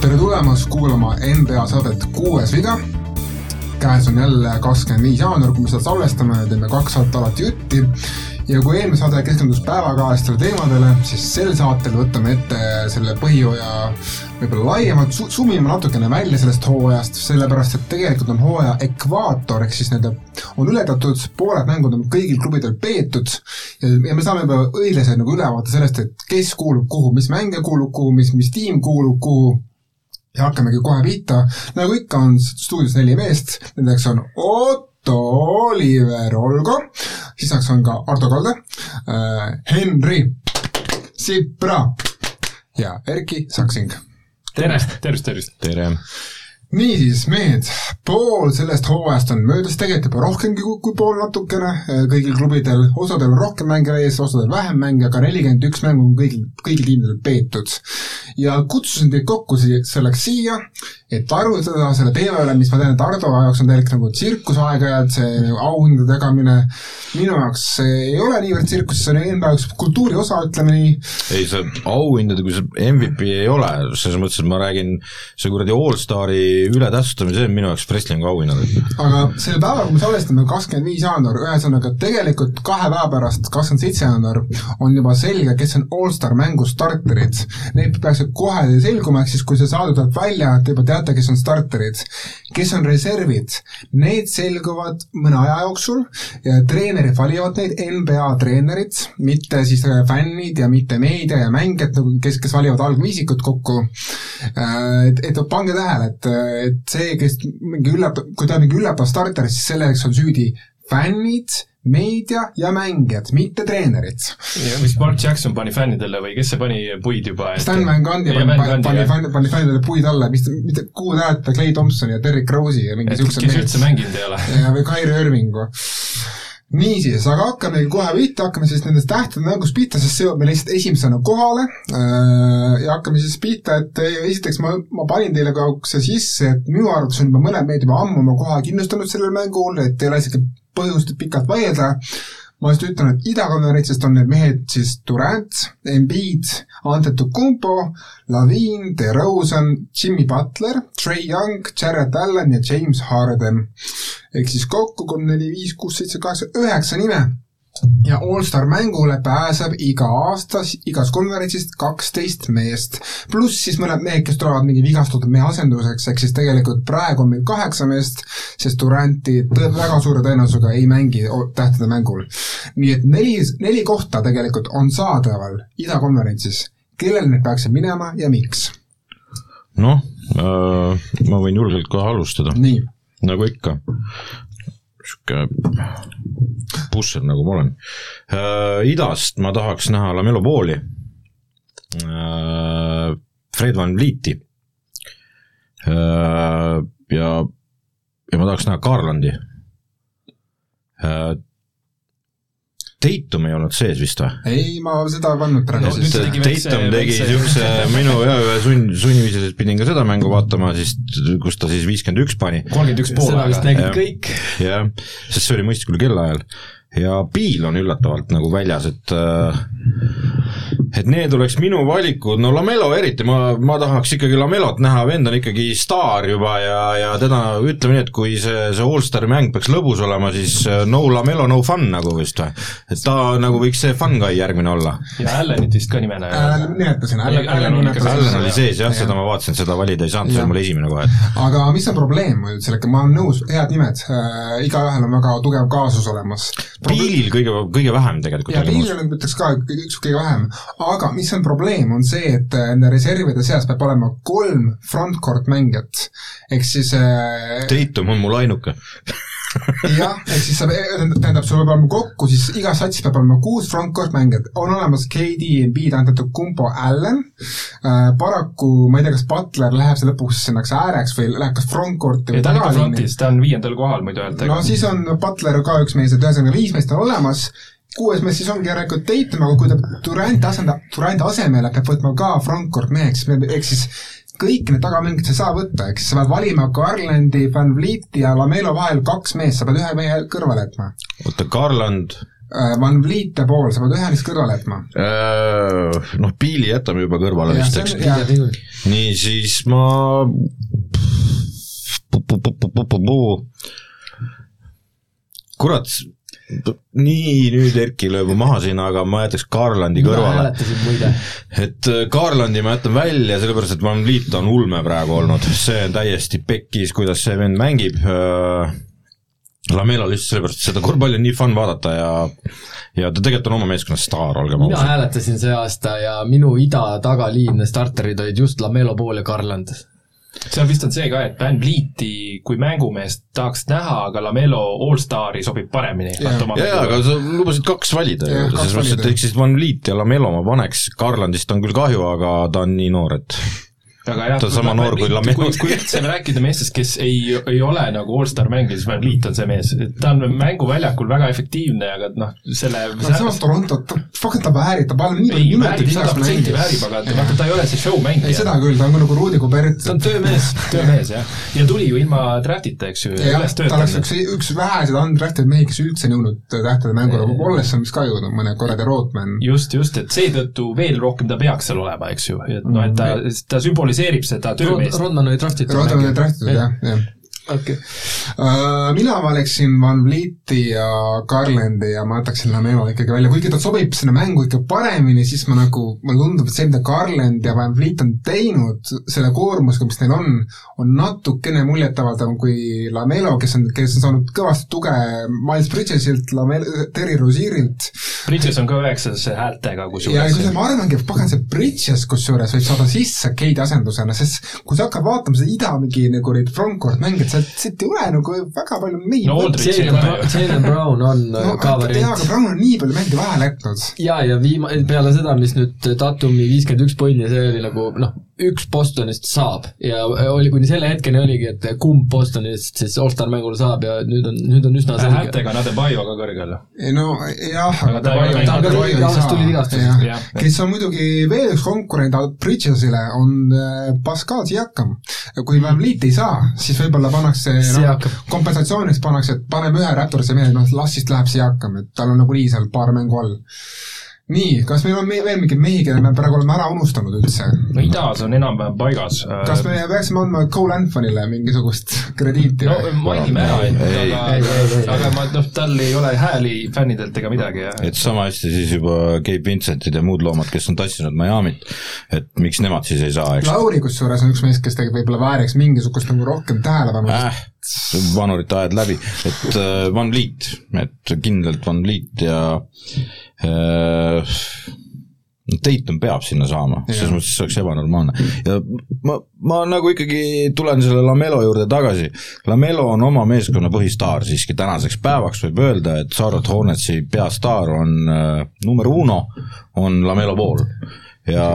tere tulemast kuulama NBA saadet Kuues viga. käes on jälle kakskümmend viis jaanuar, kui me seda salvestame, teeme kaks saadet alati jutti. Ja kui eelmine saade keskendus päevakajalistele teemadele, siis sel saatel võtame ette selle põhjooaja võib-olla laiemalt su, sumime natukene välja sellest hooajast, sellepärast et tegelikult on hooaja ekvaator, ehk siis nende on ületatud, pooled mängud on kõigil klubidel peetud ja, ja me saame juba õiglase nagu ülevaate sellest, et kes kuulub kuhu, mis mängija kuulub kuhu, mis, mis tiim kuulub kuhu. Ja hakkamegi kohe pihta, nagu ikka on stuudios neli meest, nendeks on Otto Oliver Olgo, lisaks on ka Ardo Kalde äh,, Henri Sipra ja Erki Saksing. tere, tervist, tervist! tere! Niisiis, mehed, pool sellest hooajast on möödas, tegelikult juba rohkemgi kui, pool natukene, kõigil klubidel, osadel rohkem mänge ees, osadel vähem mänge, aga nelikümmend üks mängu on kõigil, kõigil tiimidel peetud. ja kutsusin teid kokku selleks siia, et arutada selle teema üle, mis ma tean, et Ardo jaoks on tegelikult nagu tsirkusaeg ja et see auhindade jagamine, minu jaoks see ei ole niivõrd tsirkus, see on enda jaoks kultuuri osa, ütleme nii. ei, see auhindade, kui see MVP ei ole, selles mõttes, et ma räägin, see kuradi allstari ületähtsustamine, see on minu jaoks wrestlingu auhinnad. aga selle päeva, kui me salvestame, kakskümmend viis jaanuar, ühesõnaga tegelikult kahe päeva pärast, kakskümmend seitse jaanuar, on juba selge, kes on allstar mängu starterid. Need peaksid kohe selguma, ehk siis kui see saade tuleb välja, te juba teate, kes on starterid. kes on reservid, need selguvad mõne aja jooksul ja treenerid valivad neid, NBA treenerid, mitte siis fännid ja mitte meedia ja mängijad, nagu kes, kes valivad algviisikut kokku. et, et pange tähele, et et see, kes mingi üllatav, kui ta mingi üllatav starter, siis selleks on süüdi fännid, meedia ja mängijad, mitte treenerid. ja mis Mark Jackson pani fännidele või kes see pani puid juba? Stan Van Gundy pani, pani, pani, pani, pani fännidele puid alla, mis, mitte, kuhu te lähete, Clay Thompson ja Derrick Rose'i ja mingi siuksed kes üldse mänginud ei ole. või Kyrie Irvingu niisiis, aga hakkamegi kohe pihta, hakkame siis nendest tähtede mängust pihta, sest see jõuab meil lihtsalt esimesena kohale. Ja hakkame siis pihta, et esiteks ma, ma panin teile ka see sisse, et minu arvates on juba mõned mehed juba ammu oma koha kindlustanud sellel mängul, et ei ole isegi põhjust pikalt vaielda, ma just ütlen, et idakonverentsist on need mehed siis Durant, Embiid, Antetokounmpo, Lavin, DeRozan, Jimmy Butler, Trey Young, Jared Allan ja James Harden. ehk siis kokku kolm, neli, viis, kuus, seitse, kaheksa, üheksa nime ja allstar mängule pääseb iga aasta igast konverentsist kaksteist meest. pluss siis mõned mehed, kes tulevad mingi vigastatud mehe asenduseks, ehk siis tegelikult praegu on meil kaheksa meest, sest Duranti väga suure tõenäosusega ei mängi tähtede mängul. nii et neli, neli kohta tegelikult on saadaval idakonverentsis. kellele need peaksid minema ja miks? noh äh,, ma võin julgelt kohe alustada. nagu ikka sihuke pusser, nagu ma olen. Äh,. idast ma tahaks näha Lamelo Pooli. Äh,, Fred Van Vlieti. Äh, ja, ja ma tahaks näha Garlandi Tatum ei olnud sees vist või? ei, ma seda ei pannud praegu no,. Tatum tegi niisuguse minu jah, ühe sunn, sunniviisiliselt pidin ka seda mängu vaatama, siis kus ta siis viiskümmend üks pani. kolmkümmend üks pool seda vist nägid kõik. jah, sest see oli mõistlikul kellaajal ja Piil on üllatavalt nagu väljas, et et need oleks minu valikud, no Lamelo eriti, ma, ma tahaks ikkagi Lamelot näha, vend on ikkagi staar juba ja, ja teda ütleme nii, et kui see, see allstari mäng peaks lõbus olema, siis äh, no Lamelo, no fun nagu vist või? et ta nagu võiks see fun guy järgmine olla. ja Allanit vist ka nimena äh,. nimetasin, Allan, Allan nimetasin. Allan oli sees jah ja., seda ma vaatasin, seda valida ei saanud, see oli mul esimene kohe. aga mis on probleem sellega, ma olen nõus, head nimed äh,, igaühel on väga tugev kaasus olemas Piilil kõige, kõige vähem tegelikult. jaa, Piilil on, ütleks ka, üks kõige vähem, aga mis on probleem, on see, et äh, nende reservide seas peab olema kolm frontcourt mängijat, ehk siis äh, Tatum on mul ainuke jah, ehk siis sa, tähendab, sul peab olema kokku siis igas satsis peab olema kuus frontcourt mängijat, on olemas KD, Embiid, Antetokounmpo, Allan äh,, paraku ma ei tea, kas Butler läheb see lõpuks sinnaks ääreks või läheb kas frontcourt'i või tagaliini. on ta on viiendal kohal muidu öeldakse. no siis on Butler ka üks mees, et ühesõnaga viis meest on olemas, kuues mees siis ongi järelikult Tatum, aga kui ta Durant asendab, Durant asemele peab võtma ka frontcourt meheks, ehk siis kõik need tagamängijad sa ei saa võtta, eks sa pead valima Garlandi, Van Vlieti ja Lamelo vahel kaks meest, sa pead ühe mehe kõrvale jätma. oota, Garland Van Vliet ja Paul, sa pead ühe neist kõrvale jätma. Äh, noh, Piili jätame juba kõrvale vist, eks nii, siis ma kurat, nii nüüd Erki lööb maha siin, aga ma jätaks Garlandi mina kõrvale. et äh, Garlandi ma jätan välja, sellepärast et Van Vliet on ulme praegu olnud, see on täiesti pekkis, kuidas see vend mängib. Lamela lihtsalt sellepärast, et seda korvpalli on nii fun vaadata ja ja ta tegelikult on oma meeskonna staar, olgem mina ausad. hääletasin see aasta ja minu ida tagaliin starterid olid just Lamelo Pool ja Garland. Seal vist on see ka, et Van Vlieti kui mängumeest tahaks näha, aga Lamelo allstari sobib paremini. Jah. jaa, aga sa lubasid kaks valida ju, selles mõttes, et ehk siis Van Vliet ja Lamelo ma paneks, Garlandist on küll kahju, aga ta on nii noor, et aga jah, Ta on sama noor kui Lamelo. kui, kui üldse rääkida meestest, kes ei, ei ole nagu allstar mängija, siis Van Vliet on see mees, ta on mänguväljakul väga efektiivne, aga noh, selle no samas Toronto, fucking ta väärib, ta paneb nii palju minuteid igas mängus. väärib, aga vaata, ta ei ole see show ei, seda küll, ta on nagu Rudi Gobert. ta on töömees, töömees jah. ja tuli ju ilma draftita, eks ju, üles ta oleks töötanud. üks, üks väheseid undrafted mehi, kes üldse ei nõudnud tähtede mängu, nagu Wallace on vist ka jõudnud mõne korra, Rootman. just, just, et seetõttu veel rohkem ta peaks seal olema, eks ju, et noh, et ta, ta sümboliseerib seda töömeest. Rodman oli draftitud. Rootman on draftitud jah, jah. okei. Uh, mina valiksin Van Vlieti ja Garlandi ja ma jätaksin Lamelo ikkagi välja, kuigi ta sobib sinna mängu ikka paremini, siis ma nagu, mulle tundub, et see, mida Garland ja Van Vliet on teinud selle koormusega, mis neil on, on natukene muljetavaldavam kui Lamelo, kes on, kes on saanud kõvasti tuge Miles Bridgesilt, Terry Rozier'ilt Bridges on ka üheksase häältega ja kusjuures kusjuures. ma arvangi, et pagan see Bridges kusjuures võib saada sisse Cade'i asendusena, sest kui sa hakkad vaatama seda ida mingi nagu neid frontcourt mänge, et sealt, sealt ei ole nagu väga palju mehi No Jalen Brown on no ka jaa, aga variant. Brown on nii palju mänge vahele jätnud. ja, ja viima-, peale seda, mis nüüd Tatumi viiskümmend üks punni, see oli nagu noh, üks Bostonist saab ja oli kuni selle hetkeni oligi, et kumb Bostonist siis allstar mängule saab ja nüüd on, nüüd on üsna selge. häältega nad ei vaju ka kõrgel. ei no jah, Aga ta ei on. Jah. kes on muidugi veel üks konkurent Bridgesile, on äh, Pascal Siakam. kui Van Vliet ei saa, siis võib-olla pannakse Siakam., kompensatsiooniks pannakse, et paneme ühe Raptorisse mehe, noh las siis läheb Siakam, et tal on nagunii seal paar mängu all. nii, kas meil on me veel mingeid mehi, kelle me praegu oleme ära unustanud üldse? no idas on enam-vähem paigas. kas me peaksime andma Cole Anthony'le mingisugust krediiti no või? mainime ära, et Ei, ei, aga ei, ei,, aga ma noh, tal ei ole hääli fännidelt ega midagi ja et sama hästi siis juba Gabe Vincentid ja muud loomad, kes on tassinud Miami't, et miks nemad siis ei saa, eks. Lauri kusjuures on üks mees, kes tegelikult võib-olla vääriks mingisugust nagu rohkem tähelepanu äh, vanurite ajad läbi, et äh, Van Vliet, et kindlalt Van Vliet ja äh, Tatum peab sinna saama, selles mõttes see oleks ebanormaalne. Ja ma, ma nagu ikkagi tulen selle Lamelo juurde tagasi, Lamelo on oma meeskonna põhistaar siiski tänaseks päevaks võib öelda, et Charlotte Hornetsi peastaar on äh, number uno, on Lamelo pool. Ja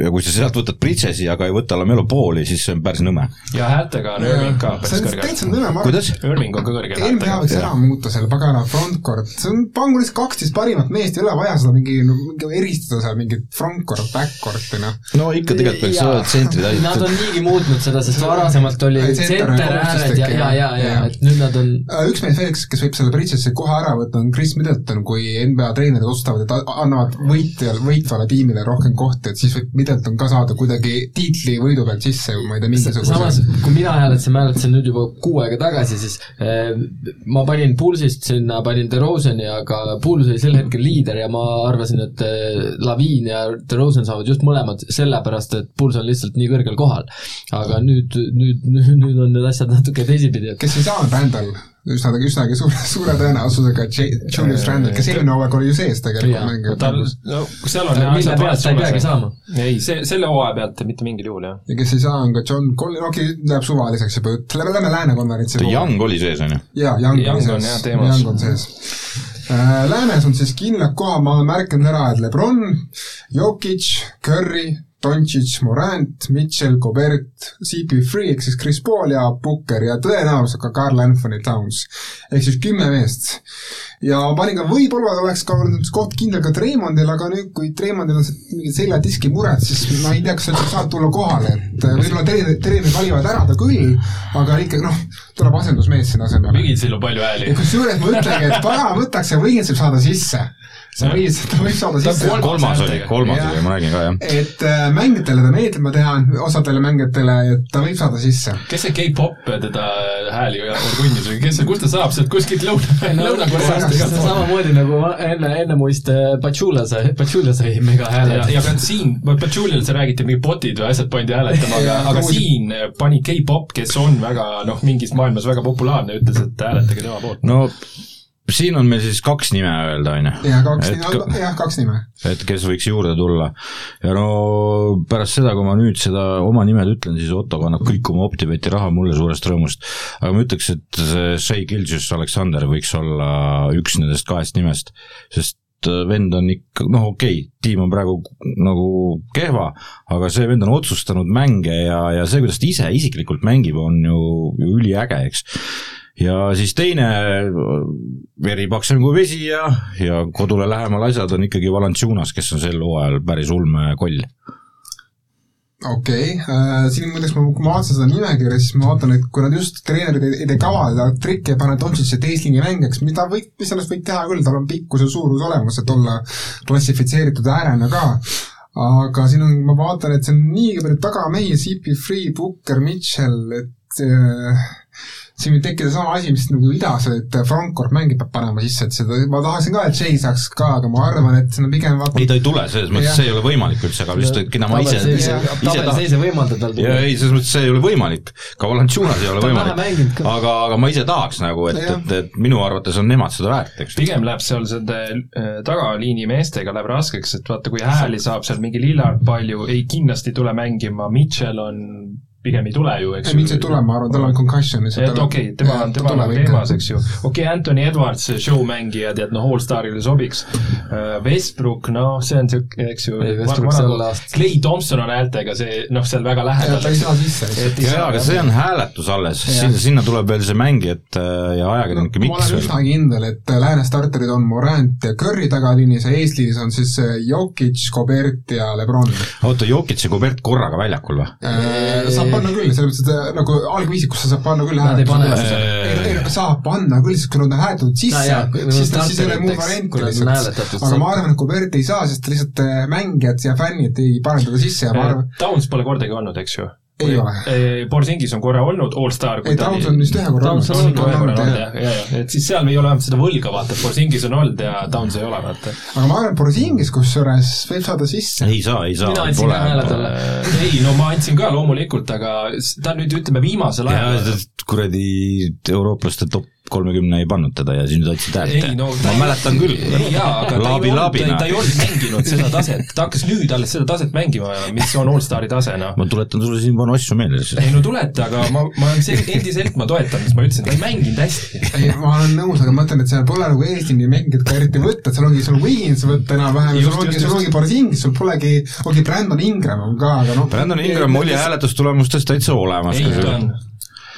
ja kui sa sealt võtad Bridgesi, aga ei võta Lamelo pooli, siis see on päris nõme. ja häältega on Irving ka päris on täitsa nõme, ma kuidas? Irving on ka kõrgel eelmine hea võiks häältega. ära muuta selle pagana frontcourt, see on, pangu lihtsalt kaksteist parimat meest, ei ole vaja seda mingi, mingi eristada seal mingit frontcourt, backcourt'i noh. no ikka tegelikult peaks olema tsentrid Nad aitatud on niigi muutnud seda, sest varasemalt oli tsenter on tsenter ääred ja, ja, ja, ja et nüüd nad on Äh, üks mees veel, kes, kes võib selle Bridges'i kohe ära võtta, on Chris Middleton, kui NBA treenerid otsustavad, et annavad võitjal, võitvale tiimile rohkem kohti, et siis võib Middleton ka saada kuidagi tiitli võidu pealt sisse, ma ei tea, samas mingisuguse, kui mina hääletasin, ma hääletasin nüüd juba kuu aega tagasi, siis eh, ma panin Pulsist sinna, panin DeRozani, aga Puls oli sel hetkel liider ja ma arvasin, et eh, Laviin ja DeRozan saavad just mõlemad sellepärast, et Puls on lihtsalt nii kõrgel kohal. aga nüüd, nüüd, nüüd on need asjad natuke teisipidi, kes ei saa, on Randall, üsna, üsnagi suure, suure tõenäosusega Julius Randall, kes eelmine hooaeg oli ju sees tegelikult Jaa, mängijal tal, no seal on mille pealt ta ei peagi saama. ei, see, selle hooaja pealt mitte mingil juhul, jah. ja kes ei saa, on ka John Collin, okei okay,, läheb suvaliseks juba lähme, lähme Lääne konverentsi Young oli sees, on ju? jaa, Young Young oli on sees Young on sees. Läänes on siis kindlad kohad, ma olen märkinud ära, et Lebron, Jokic, Curry, Doncic, Morant, Mitchell, Gobert, CP3 ehk siis Chris Paul ja Booker ja tõenäoliselt ka Carl Anthony Towns. ehk siis kümme meest. ja ma panin ka võib-olla oleks ka olnud koht kindel ka Treimondil, aga nüüd, kui Treimondil on see mingi seljadiski mured, siis ma ei tea, kas sa üldse saad tulla kohale, et äh, võib-olla treenerid, treenerid valivad ära ta küll, aga ikkagi noh, tuleb asendusmees sinna asemele. Vigitsil on palju hääli kusjuures ma ütlengi, et pagan võtaks ja võib saada sisse. Sa võid, ta võib saada sisse. kolmas oli kolmas Jah. oli, ma räägin ka jah. et äh, mängijatele ta meeldib, ma tean, osadele mängijatele, et ta võib saada sisse. kes see K-pop teda hääli orgunnis või kes see, kust ta saab sealt kuskilt lõuna, Lõuna-Koreast see- samamoodi nagu enne, enne muist äh, Pachula sai, Pachula sai mega ja, hääle. ja ka siin, Pachulial sa räägiti, mingi botid või asjad pandi hääletama, aga Ja,, aga siin pani K-pop, kes on väga noh, mingis maailmas väga populaarne, ütles, et hääletage tema poolt. no siin on meil siis kaks nime öelda, on ju. ja kaks nime jah, kaks nime. et kes võiks juurde tulla. ja no pärast seda, kui ma nüüd seda oma nimed ütlen, siis Otto kannab kõik oma Optibeti raha mulle suurest rõõmust. aga ma ütleks, et see Shea Gilgis Aleksander võiks olla üks nendest kahest nimest, sest äh, vend on ikka, noh okei okay,, tiim on praegu nagu kehva, aga see vend on otsustanud mänge ja, ja see, kuidas ta ise isiklikult mängib, on ju, ju üliäge, eks ja siis teine veri paksem kui vesi ja, ja kodule lähemal asjad on ikkagi Valanciunas, kes on sel hooajal päris ulme koll. okei okay., siin muideks ma, kui ma vaatasin seda nimekirja, siis ma vaatan, et kui nad just treenerid ei, ei tee kavada trikke ja panevad Doncic'i teisliini mängijaks, mida võib, mis ennast võib teha küll, tal on pikkus ja suurus olemas, et olla klassifitseeritud äärena ka aga siin on, ma vaatan, et see on nii palju tagamehi, CP3, Booker, Mitchell, et äh, siin võib tekkida sama asi, mis nagu idas, et Frankfurt mängib peab panema sisse, et seda, ma tahtsin ka, et Jay saaks ka, aga ma arvan, et siin on pigem vaata ei, ta ei tule, selles mõttes see ei ole võimalik üldse, aga lihtsalt, et keda ma ise, ise tahan võimalda tal ja tulla. ei, selles mõttes see ei ole võimalik, ka Valanciunas ei ole võimalik. aga, aga ma ise tahaks nagu, et, et, et minu arvates on nemad seda väärt, eks. pigem läheb seal selle äh, tagaliini meestega läheb raskeks, et vaata, kui hääli saab seal mingi Lillard palju, ei kindlasti tule mängima, Mitchell on, pigem ei tule ju, eks ei, miks ei tule, ma arvan, tal on concussion et okei okay,, tema on, tema on teemas, eks ju. okei okay,, Anthony Edwards, show-mängija, tead, noh, allstarile sobiks. Westbrook, noh, see on siuke, eks ju Clay Thompson on häältega see, noh, seal väga lähedal. ta ei saa sisse. jaa, aga see on hääletus alles, sinna, sinna tuleb veel see mängijate ja ajakirjanike ma miks olen veel. üsna kindel, et lääne starterid on Morant ja Curry tagaliinis ja eesliinis on siis äh, Jokic, Gobert ja Lebron. oota, Jokic ja Gobert korraga väljakul või? Saab panna küll, selles mõttes, et äh, nagu algviisikusse saab panna küll Nad ei ei saab panna küll, sest kui nad on hääletatud sisse No siis, siis ei ole muud varianti lihtsalt. aga ma arvan, et Gobert ei saa, sest lihtsalt äh, mängijad ja fännid ei pane teda sisse ja ma arvan, Downs pole kordagi olnud, eks ju? Ei ole.. Borsingis on korra olnud allstar. ei Towns on vist ühe korra Towns on ühe korra olnud jah. jah, ja, ja, et siis seal ei ole vähemalt seda võlga, vaata, et Borsingis on olnud ja Downs ei ole, vaata. aga ma arvan, et Borisingis kusjuures võib saada sisse. ei saa, ei saa. Mina andsin ka hääle talle. ei, no ma andsin ka loomulikult, aga ta nüüd ütleme viimasel ja ajal kuradi eurooplaste top kolmekümne ei pannud teda ja siis nüüd andsid häält ei no ma mäletan küll. ei jaa, aga ta Laabi ei olnud, laabina. ta ei olnud mänginud seda taset, ta hakkas nüüd alles seda taset mängima, mis on allstari tase, noh. ma tuletan sulle siin vanu asju meelde ei no tuleta, aga ma, ma olen sel-, endiselt ma toetan, mis ma ütlesin, ta ei mänginud hästi. ei, ma olen nõus, aga ma mõtlen, et seal pole nagu eesliini mängijat ka eriti võtta, et seal ongi sul Wiggins võtta enam-vähem sul ongi, sul ongi Borisingis, sul polegi, okei, Brandon Ingram on ka, aga noh Brandon Ingram oli hääletustulemustes täitsa olemas. ei, ta on,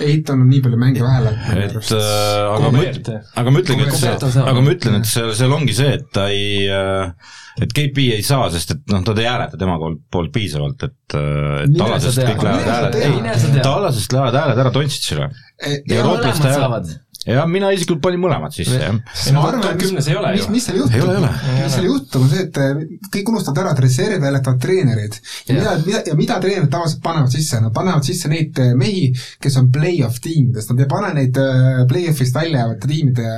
Eitan on nii palju mänge vahele et äh, aga ma ütlen, aga ma ütlengi, et see, seal. aga ma ütlen, et seal, seal ongi see, et ta ei äh, et KP ei saa, sest et noh, ta ei hääleta tema poolt, poolt piisavalt, et, et Mine Tallasest kõik lähevad hääled, tea. Tallasest lähevad hääled ära Dontšitsile. ja Eurooplaste hääled saavad., ja mina isiklikult panin mõlemad sisse, jah. Ei no top kümnes ei ole mis, ju. mis seal juhtub ole, ei ole., mis seal juhtub, on see, et äh, kõik unustavad ära, et reservi hääletavad treenerid. ja mida, mida, ja mida treenerid tavaliselt panevad sisse, nad panevad sisse neid äh, mehi, kes on play-off tiimidest, nad ei pane neid äh, play-off'ist välja jäävate tiimide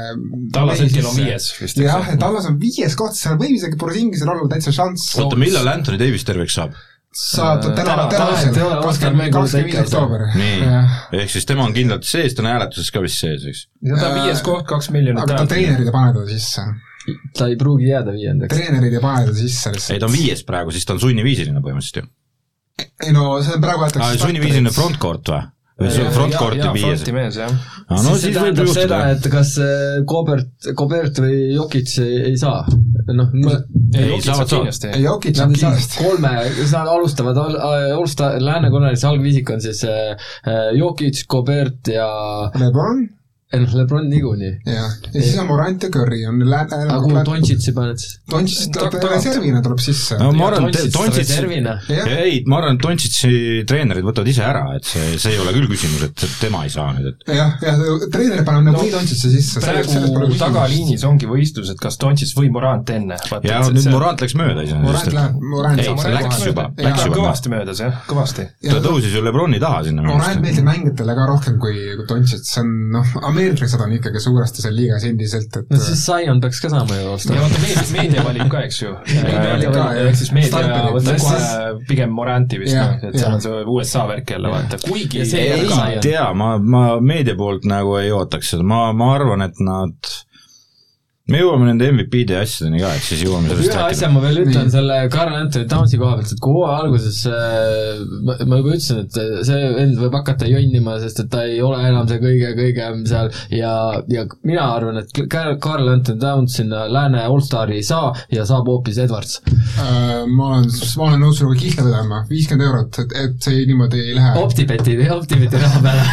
Tallas hetkel on viies vist, jah, et Tallas on viies koht, seal võib isegi Borzingisel olla täitsa šanss oota, millal Anthony Davis terveks saab? Saab Äh, täna, täna- ei kakskümmend viis oktoober. nii, ehk siis tema on kindlalt sees, ta on hääletuses ka vist sees, eks? ja ta on viies koht, kaks miljonit aga ta treenerid ei pane teda sisse. ta ei pruugi jääda viiendaks. treenerid ei pane teda sisse ei, lihtsalt. ta on viies praegu, siis ta on sunniviisiline põhimõtteliselt ju. ei no see on praegu jäetakse sunniviisiline frontcourt või? või see on frontcourt'i viies? fronti mees, jah. aa, no siis see siis võib tähendab seda, et kas äh, Kobert, Kobert või Jokic ei, ei saa. noh, Ei, Jokic saavad, saab kindlasti. kolme, nad alustavad all- All-Star, Lääne-Konverentssi algviisik on siis äh, äh, Jokic, Kobert ja Lebron, ei noh, Lebron niikuinii. jah, ja siis on Morant ja Curry on lääne, aga kuhu Dontšitsi paned siis? Dontšis tuleb reservina tuleb sisse. no ma arvan, et jah, ei, ma arvan, et Dontšitsi treenerid võtavad ise ära, et see, see ei ole küll küsimus, et tema ei saa nüüd, et jah, jah, treener paneb nagunii Dontšisse sisse. praegu tagaliinis ongi võistlus, et kas Dontšis või Morant enne. ja nüüd Morant läks mööda Morant iseenesest, läheb, Morant Ei, saab see läks juba, läks juba. kõvasti möödas jah, kõvasti. et ta tõusis ju Lebroni taha sinna Morant meeldib mängijatele ka rohkem kui, kui Dontšits, see on noh, ameeriklased on ikkagi suuresti seal liigas endiselt, et no siis Zion peaks ka saama ju ja osta. vaata meedia, meedia valib ka, eks ju. ehk siis meedia võtab kohe pigem Moranti vist noh, et seal on see USA värk jälle vaata, kuigi Ja see ei tea, ma, ma meedia poolt nagu ei ootaks seda, ma, ma arvan, et nad me jõuame nende MVP-de ja asjadeni ka, et siis jõuame sellest ühe asja ma veel ütlen Nii. selle Carl Anthony Townsi koha pealt, et kui hooaja alguses äh, ma, ma juba ütlesin, et see vend võib hakata jonnima, sest et ta ei ole enam see kõige-kõigem seal ja, ja mina arvan, et Carl Carl Anthony Towns sinna lääne allstari ei saa ja saab hoopis Edwards. äh, ma olen, ma olen nõus sinuga kihla vedama, viiskümmend eurot, et, et see niimoodi ei lähe. Optibeti, Optibeti raha peale.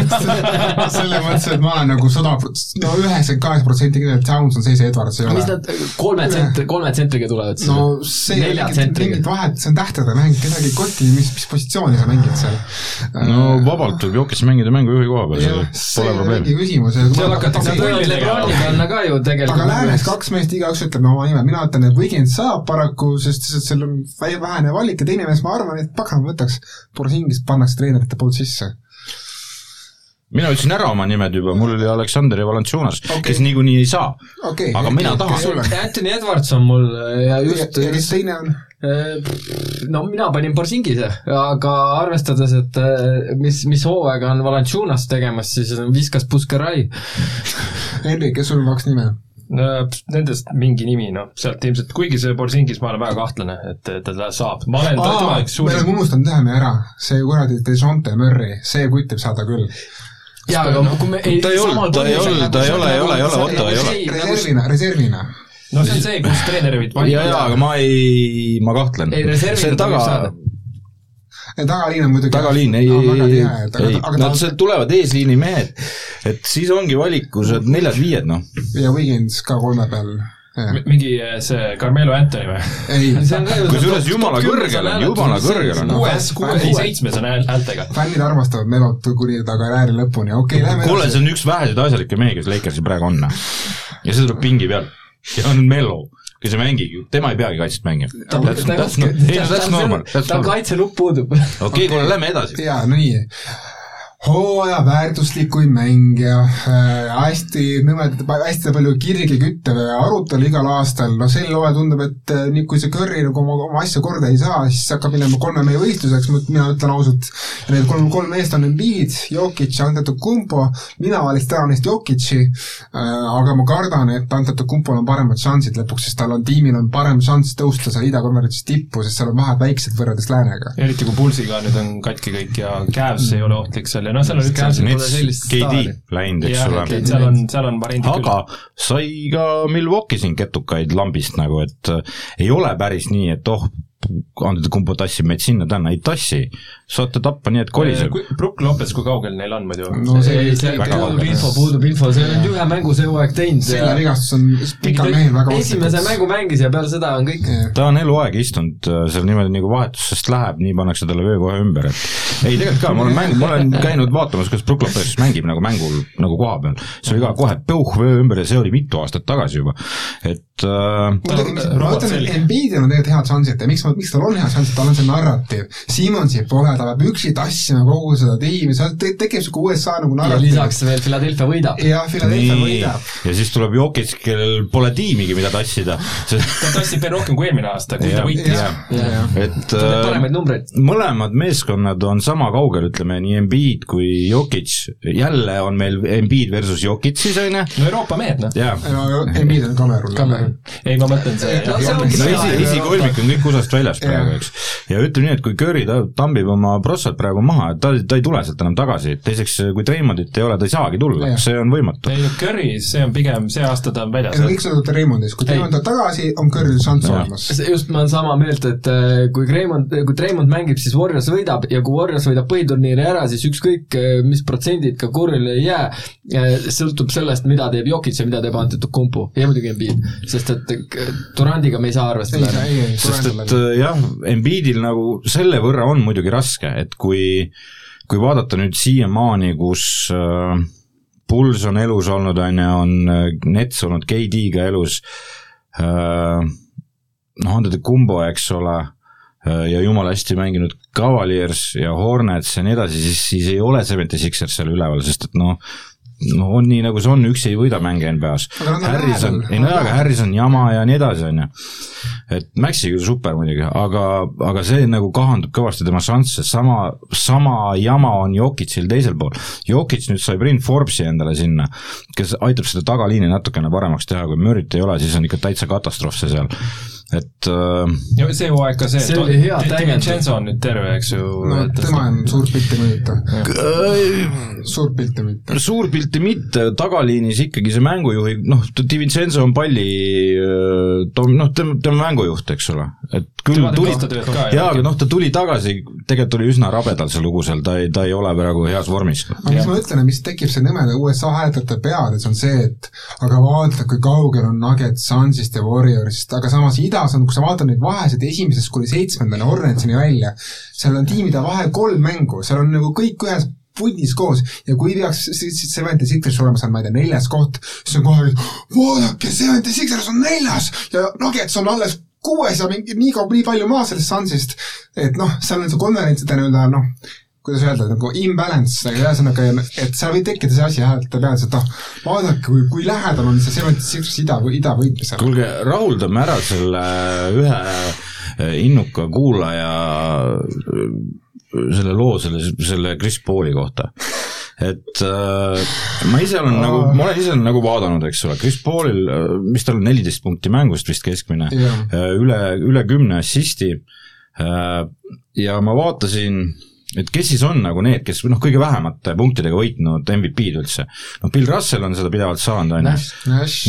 selles mõttes, et ma olen nagu sada, no üheksakümmend kaheksa protsenti kindel, et Towns on see, see Edwards ei mis ole. nad kolme tsentri, kolme tsentriga tulevad siis no see ei ole nelja mingit, tsentriga mingit. vahet, see on tähtede mäng, kedagi ei koti, mis, mis positsiooni sa mängid seal. no vabalt võib Jokis mängida mängujuhi koha peal, see see pole mingi. küsimus. Seal hakatakse Nad võivad pulli Lebroni tegema. panna ka ju aga tegelikult. läänes kaks meest igaüks ütleb oma nime, mina ütlen, et Wiggins saab paraku, sest lihtsalt seal on vähene valik ja teine mees, ma arvan, et pagan võtaks, Borisingist pannakse treenerite poolt sisse. Mina ütlesin ära oma nimed juba, mul oli Aleksander ja Valanciunas okay., kes niikuinii ei saa. okei. Aga mina tahan. Anthony Edwards on mul ja just ja kes teine on? no mina panin Borsingise, aga arvestades, et eh, mis, mis hooaega on Valanciunas tegemas, siis on viskas Puskerai. Henrik, kes sul on kaks nime? Nendest mingi nimi, noh, sealt ilmselt, kuigi see Borsingis ma olen väga kahtlane, et ta saab, ma olen ta- tema üks me oleme unustanud ühe mehe ära, see kuradi Dejounte Murray, see kutt võib saada küll. jaa, aga kui me Ta ei olnud- ta ei olnud- ta ei ole- ei ole- ei ole, Otto ei ole. reservina, reservina. no see on see, kus treenerid ja, ja, aga ma ei, ma kahtlen. Ei, reservina see on taga tagaliin on muidugi tagaliin, ei, ei, ei, ei, nad sealt tulevad eesliini mehed, et siis ongi valikus, et neljad-viied, noh. ja Wiggins ka kolme peal. Mingi eh, see Carmelo Anthony või? ei, see on ka ju kusjuures jumala kõrgel on, jumala kõrgel on. kuues, kuues, ei seitsmes on hääl- häältega. fännid armastavad Melot kuni ta karjääri lõpuni, okei okay,, lähme kuule, see on üks väheseid asjalikke mehi, kes Lakersil praegu on. ja see tuleb pingi pealt. ja on Melo, kes ei mängigi, tema ei peagi kaitset mängima. no- ei, that's normal, tal kaitselupp puudub. okei, kuule, lähme edasi. jaa, no nii. Hooaja väärtuslikuim mängija äh,, hästi nõmed, hästi palju kirgi küttev arutelu igal aastal, no sel hooajal tundub, et äh, nii kui see Curry nagu oma, oma asja korda ei saa, siis hakkab minema kolme mehe võistluseks, mina ütlen ausalt, need kolm, kolm meest on Embiid, Jokic ja Antetokounmpo, mina valiks täna neist Jokic'i äh,, aga ma kardan, et Antetokounmpol on paremad šansid lõpuks, sest tal on, tiimil on parem šanss tõusta seal idakonverentsis tippu, sest seal on vahed väiksed võrreldes läänega. eriti kui Pulsiga nüüd on katki kõik ja Cavs ei ole ohtlik seal ja noh, seal on pole sellist KD läinud, eks ole. Seal on, seal on variandid aga sai ka Milwaukee siin ketukaid lambist nagu, et äh, ei ole päris nii, et oh, Antetokounmpo tassib meid sinna-tänna, ei tassi. saate tappa nii, et koliseb. Brook Lopez, kui kaugel neil on muidu? no see see väga puudub info, puudub info, see on ühe mängu see hooaeg teinud ja seljavigastus on pikal mehel väga esimese mängu mängis ja peale seda on kõik ta on eluaeg istunud äh, seal niimoodi nagu vahetusest läheb, nii pannakse talle vöö kohe ümber, et ei, tegelikult ka, ma olen mäng, ma olen käinud vaatamas, kuidas Brook Lopez mängib nagu mängul nagu koha peal. see oli ka kohe peuh vöö ümber ja see oli mitu aastat tagasi juba, et äh, ma ütlen, et Embiidil on tegelikult head šansid ja miks ma, miks tal on head šansid, tal on see narratiiv. Simonsi pole, ta peab üksi tassima kogu seda tiimi, seal te- tekib siuke USA nagu ja narratiiv. lisaks veel Philadelphia võidab. jah, Philadelphia nii võidab., ja siis tuleb Jokic, kellel pole tiimigi, mida tassida, ta tassis veel rohkem kui eelmine aasta, kui ta Jah. võitis. et ta äh, paremaid numbreid. mõlemad meeskonnad on sama kaugel, ütleme nii Embiid kui Jokic, jälle on meil Embiid versus Jokic siis on ju, no Euroopa mehed, noh. jaa. Embiid on Kamerun. Cameron. ei, ma mõtlen see No esi, esikolmik on kõik USA-st väljas praegu, eks. ja ütleme nii, et kui Curry ta tambib oma prossad praegu maha, et ta, ta ei tule sealt enam tagasi, teiseks kui Treimondit ei ole, ta ei saagi tulla see on võimatu. ei no Curry, see on pigem, see aasta ta on väljas ja. kõik sõidavad Raymondis, kui Ei. Raymond tuleb tagasi, on Curry'l šanss olemas. just, ma olen sama meelt, et äh, kui Raymond, kui Raymond mängib, siis Warriors võidab ja kui Warriors võidab põhiturniiri ära, siis ükskõik, mis protsendid ka Curry'le ei jää, sõltub sellest, mida teeb Jokic ja mida teeb Antetokounmpo ja muidugi Embiid, sest et äh, Durandiga me ei saa arvestada. sest et jah, Embiidil nagu selle võrra on muidugi raske, et kui, kui vaadata nüüd siiamaani, kus äh, Puls on elus olnud, on ju, on Nets olnud KD-ga elus äh,, noh, Antetokounmpo, eks ole ja jumala hästi mänginud Cavaliers ja Hornets ja nii edasi, siis, siis ei ole Seventy Sixers seal üleval, sest et noh, no on nii, nagu see on, üksi ei võida mänge NBA-s. Harrison, ei no jaa, aga Harrison jama ja nii edasi, on ju. et Maxi küll super muidugi, aga, aga see nagu kahandab kõvasti tema šansse, sama, sama jama on Jokicil teisel pool. Jokic nüüd sai Bryn Forbesi endale sinna, kes aitab seda tagaliini natukene paremaks teha, kui Murry't ei ole, siis on ikka täitsa katastroof see seal. Et äh, ja see hooaeg ka see, See oli hea täiendus. Vincenzo on nüüd terve, eks ju. no tema on suurt pilti mõjuta, suurt pilti mitte. suur pilti mitte, tagaliinis ikkagi see mängujuhi, noh, Di Vincenzo on palli, noh, tema, tema mängujuht, eks ole, et küll Tema tuli jaa, aga noh, ta tuli tagasi, tegelikult oli üsna rabedal see lugu seal, ta ei, ta ei ole praegu heas vormis. aga mis ma ütlen, mis tekib see nõmeda USA hääletajate peades, on see, et aga vaata, kui kaugel on Nuggets Sunsist ja Warriorsist, aga samas idas on, kui sa vaatad neid vahesid esimesest kuni seitsmendani Hornetsini välja, seal on tiimide vahel kolm mängu, seal on nagu kõik ühes punnis koos ja kui peaks Seventy Sixers olema seal, ma ei tea, neljas koht, siis on kohe, vaadake, Seventy Sixers on neljas! Ja Nuggets on alles kuues ja mingi nii kaua, nii palju maas sellest Sunsist, et noh, seal on see konverentside nii-öelda noh, kuidas öelda, nagu imbalance, aga ühesõnaga, et seal võib tekkida see asi jah, et ta peab, et noh, vaadake, kui, kui lähedal on see Seventy Sixers ida, ida võitmisele. kuulge, rahuldame ära selle ühe innuka kuulaja selle loo selle, selle Chris Pauli kohta. et äh, ma ise olen nagu, ma olen ise nagu vaadanud, eks ole, Chris Paulil, mis tal on, neliteist punkti mängust vist keskmine, jah, üle, üle kümne assisti äh, ja ma vaatasin et kes siis on nagu need, kes noh, kõige vähemate punktidega võitnud MVP-d üldse. noh, Bill Russell on seda pidevalt saanud, on ju.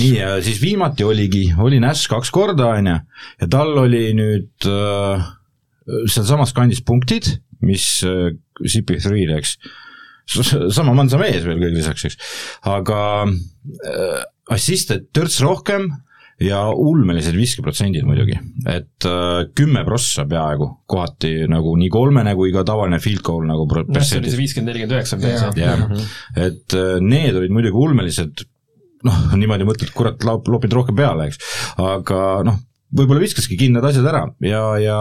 Nii, ja siis viimati oligi, oli Nash kaks korda, on ju, ja tal oli nüüd äh, sealsamas kandis punktid, mis äh, CP3-l, eks, sama mansa mees veel kõige lisaks, eks, aga äh, assiste törts rohkem ja ulmelised viskeprotsendid muidugi, et äh, kümme prossa peaaegu kohati nagu nii kolmene kui ka tavaline field goal nagu noh, see oli see viiskümmend, nelikümmend üheksa, mida Jah. sa jah, et äh, need olid muidugi ulmelised, noh, niimoodi mõtled, kurat, lopid rohkem peale, eks, aga noh, võib-olla viskaski kindlad asjad ära ja, ja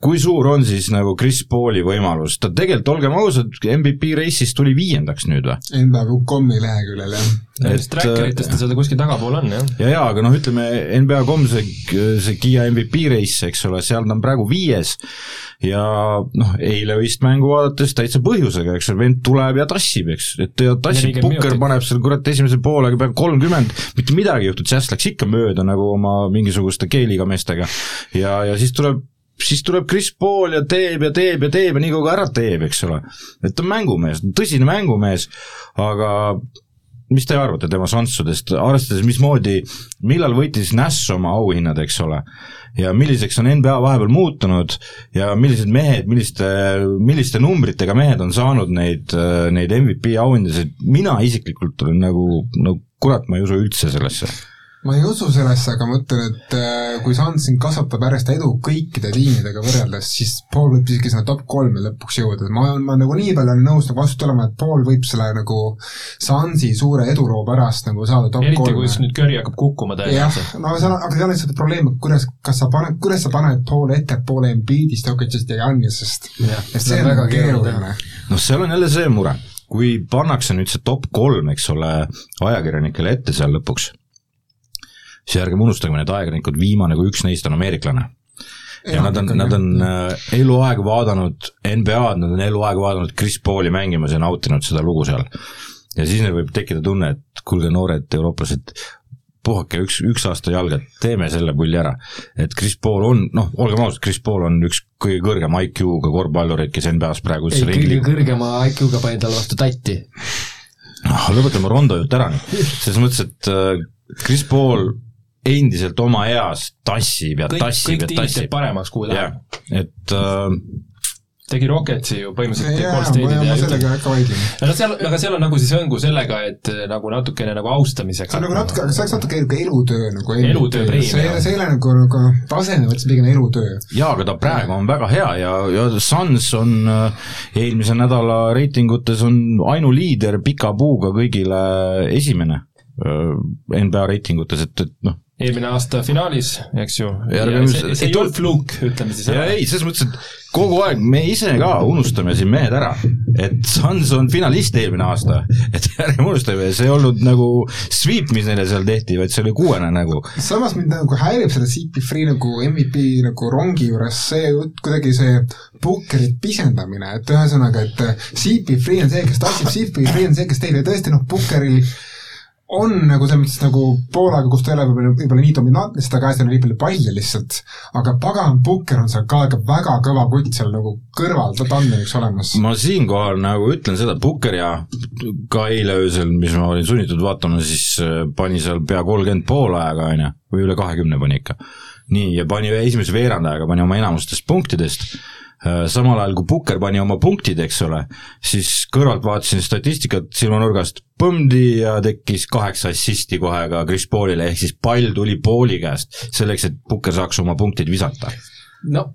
kui suur on siis nagu Chris Pauli võimalus, ta tegelikult, olgem ausad, MVP reisist tuli viiendaks nüüd või? NBA.com-i leheküljel jah. Nendest trackeritest ta seal kuskil tagapool on, jah. ja, ja aga noh, ütleme NBA.com see, see Kiia MVP reis, eks ole, seal ta on praegu viies ja noh, eile vist mängu vaadates täitsa põhjusega, eks ole, vend tuleb ja tassib, eks, et ja tassib, 40 Pukker paneb seal kurat esimese poolega peaaegu kolmkümmend, mitte midagi ei juhtunud, Jazz läks ikka mööda nagu oma mingisuguste G-liiga meestega ja, ja siis tuleb siis tuleb Chris Paul ja teeb ja teeb ja teeb ja nii kaua ära teeb, eks ole. et ta on mängumees, tõsine mängumees, aga mis te arvate tema šanssidest, arvestades mismoodi, millal võitis Nash oma auhinnad, eks ole, ja milliseks on NBA vahepeal muutunud ja millised mehed, milliste, milliste numbritega mehed on saanud neid, neid MVP auhindasid, mina isiklikult olen nagu, no kurat, ma ei usu üldse sellesse. Ma ei usu sellesse, aga ma ütlen, et äh, kui Suns siin kasvatab järjest edu kõikide tiimidega võrreldes, siis Paul võib isegi sinna top kolme lõpuks jõuda, ma olen, ma nagu nii palju olen nõus nagu vastu tulema, et Paul võib selle nagu Sunsi suure eduloo pärast nagu saada top eriti kolme kui. nüüd Curry hakkab kukkuma jah tõenäoliselt., no seal on, aga seal on lihtsalt probleem, et kuidas, kas sa paned, kuidas sa paned Paul ettepoole Embiidist, Jokicist ja Jannisest. et see on väga keeruline. keeruline. noh, seal on jälle see mure, kui pannakse nüüd see top kolm, eks ole, ajakirjanikele ette seal lõpuks, siis ärgem unustagem, need ajakirjanikud, viimane kui üks neist on ameeriklane. ja nad on, nad on äh, eluaeg vaadanud NBA-d, nad on eluaeg vaadanud Chris Pauli mängimas ja nautinud seda lugu seal. ja siis neil võib tekkida tunne, et kuulge, noored eurooplased, puhake üks, üks aasta jalga, teeme selle pulli ära. et Chris Paul on, noh, olgem ausad, Chris Paul on üks kõige kõrgema IQ-ga korvpallureid, kes NBA-s praegu ei, kõige kõrgema IQ-ga panin talle vastu tatti. noh, lõpetame Rondo jutt ära nüüd, selles mõttes, et äh, Chris Paul endiselt oma eas tassib ja kõik, tassib kõik ja tassib paremaks, kuhu läheb., et äh, tegi Rocketsi ju põhimõtteliselt ma State'id ma ja sellega ikka vaidlen. aga seal, aga seal on nagu siis hõngu sellega, et eh, nagu natukene nagu austamisega. see on nagu natuke, aga see oleks natuke nagu elutöö nagu Elutöö preemia. see ei ole, see ei ole nagu, nagu taseme mõttes pigem elutöö. jaa, aga ta praegu on väga hea ja, ja Suns on äh, eelmise nädala reitingutes on ainuliider pika puuga kõigile esimene äh, NBA reitingutes, et, et noh, eelmine aasta finaalis, eks ju. See, see ei olnud fluuk, ütleme siis ja ei, selles mõttes, et kogu aeg me ise ka unustame siin mehed ära, et Suns on finalist eelmine aasta, et ärgem unustame, see ei olnud nagu sweep, mis neile seal tehti, vaid see oli kuuene nagu. samas mind nagu häirib selle CP3 nagu MVP nagu rongi juures see kuidagi see Pukkeri pisendamine, et ühesõnaga, et CP3 on see, kes tassib, CP3 on see, kes ja tõesti noh, Pukkeril on nagu selles mõttes nagu Poolaga, kus ta ei ole võib-olla, võib-olla nii dominantne, sest ta käes ei ole nii palju palle lihtsalt, aga pagan Pukker on seal ka ikka väga kõva kutt seal nagu kõrval, ta on üks olemas. ma siinkohal nagu ütlen seda, Pukker ja ka eile öösel, mis ma olin sunnitud vaatama, siis äh, pani seal pea kolmkümmend poolaega, on ju, või üle kahekümne pani ikka. nii, ja pani esimese veerandajaga, pani oma enamustest punktidest, samal ajal kui Pukker pani oma punktid, eks ole, siis kõrvalt vaatasin statistikat silmanurgast, põmdi ja tekkis kaheksa assisti kohe ka Chris Paulile, ehk siis pall tuli Pauli käest, selleks et Pukker saaks oma punktid visata. No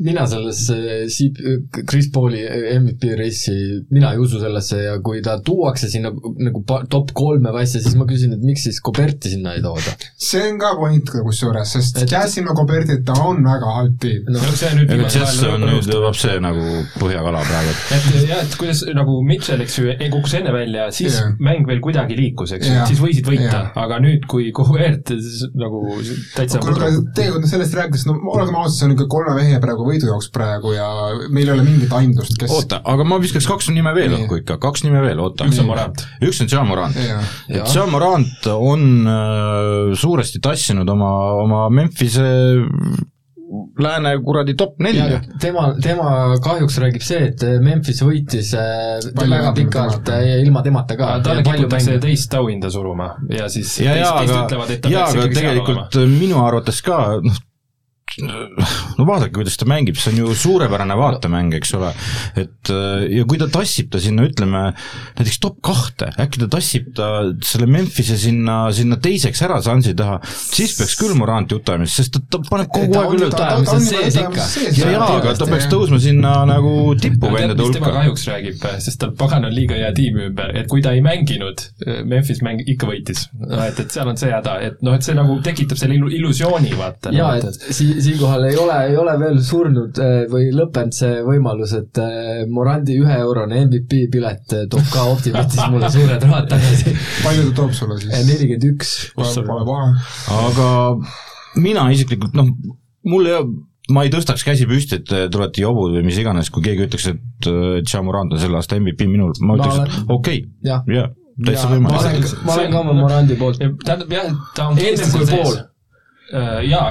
mina sellesse Siip-, Chris Pauli MVP reisi, mina ei usu sellesse ja kui ta tuuakse sinna nagu top kolme või asja, siis ma küsin, et miks siis Coberti sinna ei tooda. see on ka point kusjuures, sest Et- Jazz ilma Cobertita on väga halb tiim. no see nüüd viimasel Jess ajal on nüüd õnnestub. lapse nagu põhjakala praegu, et et jah, et kuidas nagu Mitchell, eks ju, kukkus enne välja, siis yeah. mäng veel kuidagi liikus, eks ju Jah., siis võisid võita Jah., aga nüüd, kui Kuvert nagu täitsa kuule, aga tegelikult sellest rääkides, no olgem ausad, see on ikka kolme mehe praegu võidujooks praegu ja meil ei ole mingit aimdust, kes oota, aga ma viskaks kaks nime veel õhku ikka, kaks nime veel, oota. üks on Morant. üks on Jean Morant. Et Jean Morant on äh, suuresti tassinud oma, oma Memphise lääne kuradi top nelja. tema, tema kahjuks räägib see, et Memphis võitis äh, Palju väga ilma pikalt temata. äh, ilma temata ka. talle kiputakse teist auhinda suruma ja siis ja, ja teist, teist aga ütlevad, et, ta ja peaks aga ikkagi seal olema. tegelikult minu arvates ka noh, no vaadake, kuidas ta mängib, see on ju suurepärane vaatemäng, eks ole, et ja kui ta tassib ta sinna, ütleme näiteks top kahte, äkki ta tassib ta selle Memphise sinna, sinna teiseks ära Sansi taha, siis peaks küll Morant jutamist, sest ta, ta paneb kogu aeg on üle ta- on sees ikka. ja, ja, aga ta peaks tõusma sinna nagu tipuvendade mis tema hulka. kahjuks räägib, sest tal pagan on liiga hea tiim ümber, et kui ta ei mänginud, Memphis mäng ikka võitis. et, et seal on see häda, et noh, et see nagu tekitab selle illu- illusiooni, vaata. jaa, et si-, siinkohal ei ole, ei ole veel surnud äh, või lõppenud see võimalus, et äh, Morandi üheeurone MVP pilet äh, toob ka Optimatis mulle suured rahad tagasi. palju ta toob sulle siis? nelikümmend üks. Aga mina isiklikult noh, mul ei ma ei tõstaks käsi püsti, et te olete jobud või mis iganes, kui keegi ütleks, et Jamorant on selle aasta MVP minul, ma ütleks, et okei jaa, täitsa ma võimalik ma olen ka oma Morandi poolt. tähendab jah, ta on Ennem kui pool.. jaa,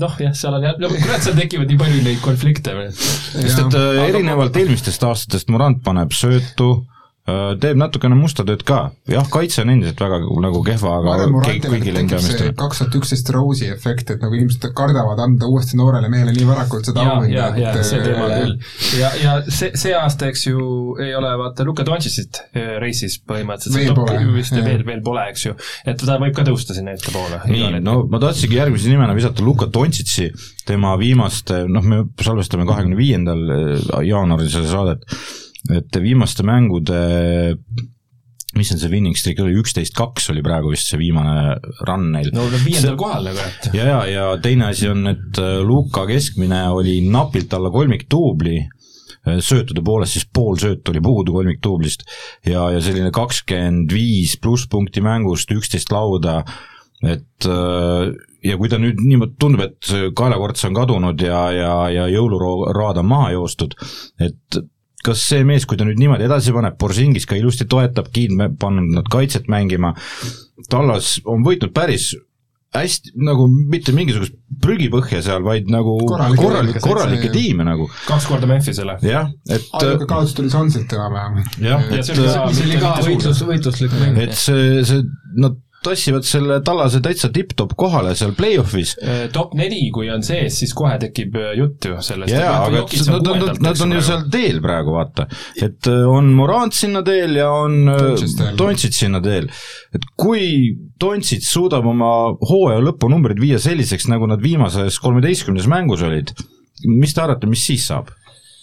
noh jah, seal on jah, no kurat, seal tekivad nii palju neid konflikte veel. sest et äh, erinevalt eelmistest aastatest Morant paneb söötu, teeb natukene musta tööd ka, jah, kaitse on endiselt väga nagu kehva, aga kaks tuhat üksteist Rose'i efekt, et nagu inimesed kardavad anda uuesti noorele mehele nii varakult seda auhinda, ja, ja see teema äh, küll. ja, ja see, see aasta, eks ju, ei ole vaata Luka Doncicit äh, reisis põhimõtteliselt. Veel pole, vist veel, veel pole, eks ju. et ta võib ka tõusta sinna ettepoole. nii, no ma tahtsingi järgmise nimena visata Luka Doncic'i, tema viimaste, noh, me salvestame kahekümne viiendal jaanuaril seda saadet, et viimaste mängude mis on see winning streak oli, üksteist kaks oli praegu vist see viimane run neil. no on viiendal kohal nagu, et ja, ja, ja teine asi on, et äh, Luka keskmine oli napilt alla kolmikduubli, söötude poolest siis pool söötu oli puudu kolmikduublist ja, ja selline kakskümmend viis pluss punkti mängust, üksteist lauda, et äh, ja kui ta nüüd niimoodi tundub, et kaelakorts on kadunud ja, ja, ja jõuluraad on maha joostud, et kas see mees, kui ta nüüd niimoodi edasi paneb, Borzingis ka ilusti toetab, Kiin pannud nad kaitset mängima, Tallas on võitnud päris hästi nagu mitte mingisugust prügipõhja seal, vaid nagu Korralikke- korralikke, korralikke tiime nagu, kaks korda Memphisele. jah, et ainuke kaotus tuli Sunsilt enam-vähem. jah, ja et see oli ka võitlus, võitluslik mäng. et see, see, nad tassivad selle Tallase täitsa tipp-topp kohale seal play-off'is Äh, top neli, kui on sees, siis kohe tekib äh, jutt ju sellest. jaa, aga et nad on, nad on ju seal teel praegu, vaata. et äh, on Morant sinna teel ja on. Dontsit sinna teel. et kui Dontsit suudab oma hooaja lõpunumbrid viia selliseks, nagu nad viimases kolmeteistkümnes mängus olid, mis te arvate, mis siis saab?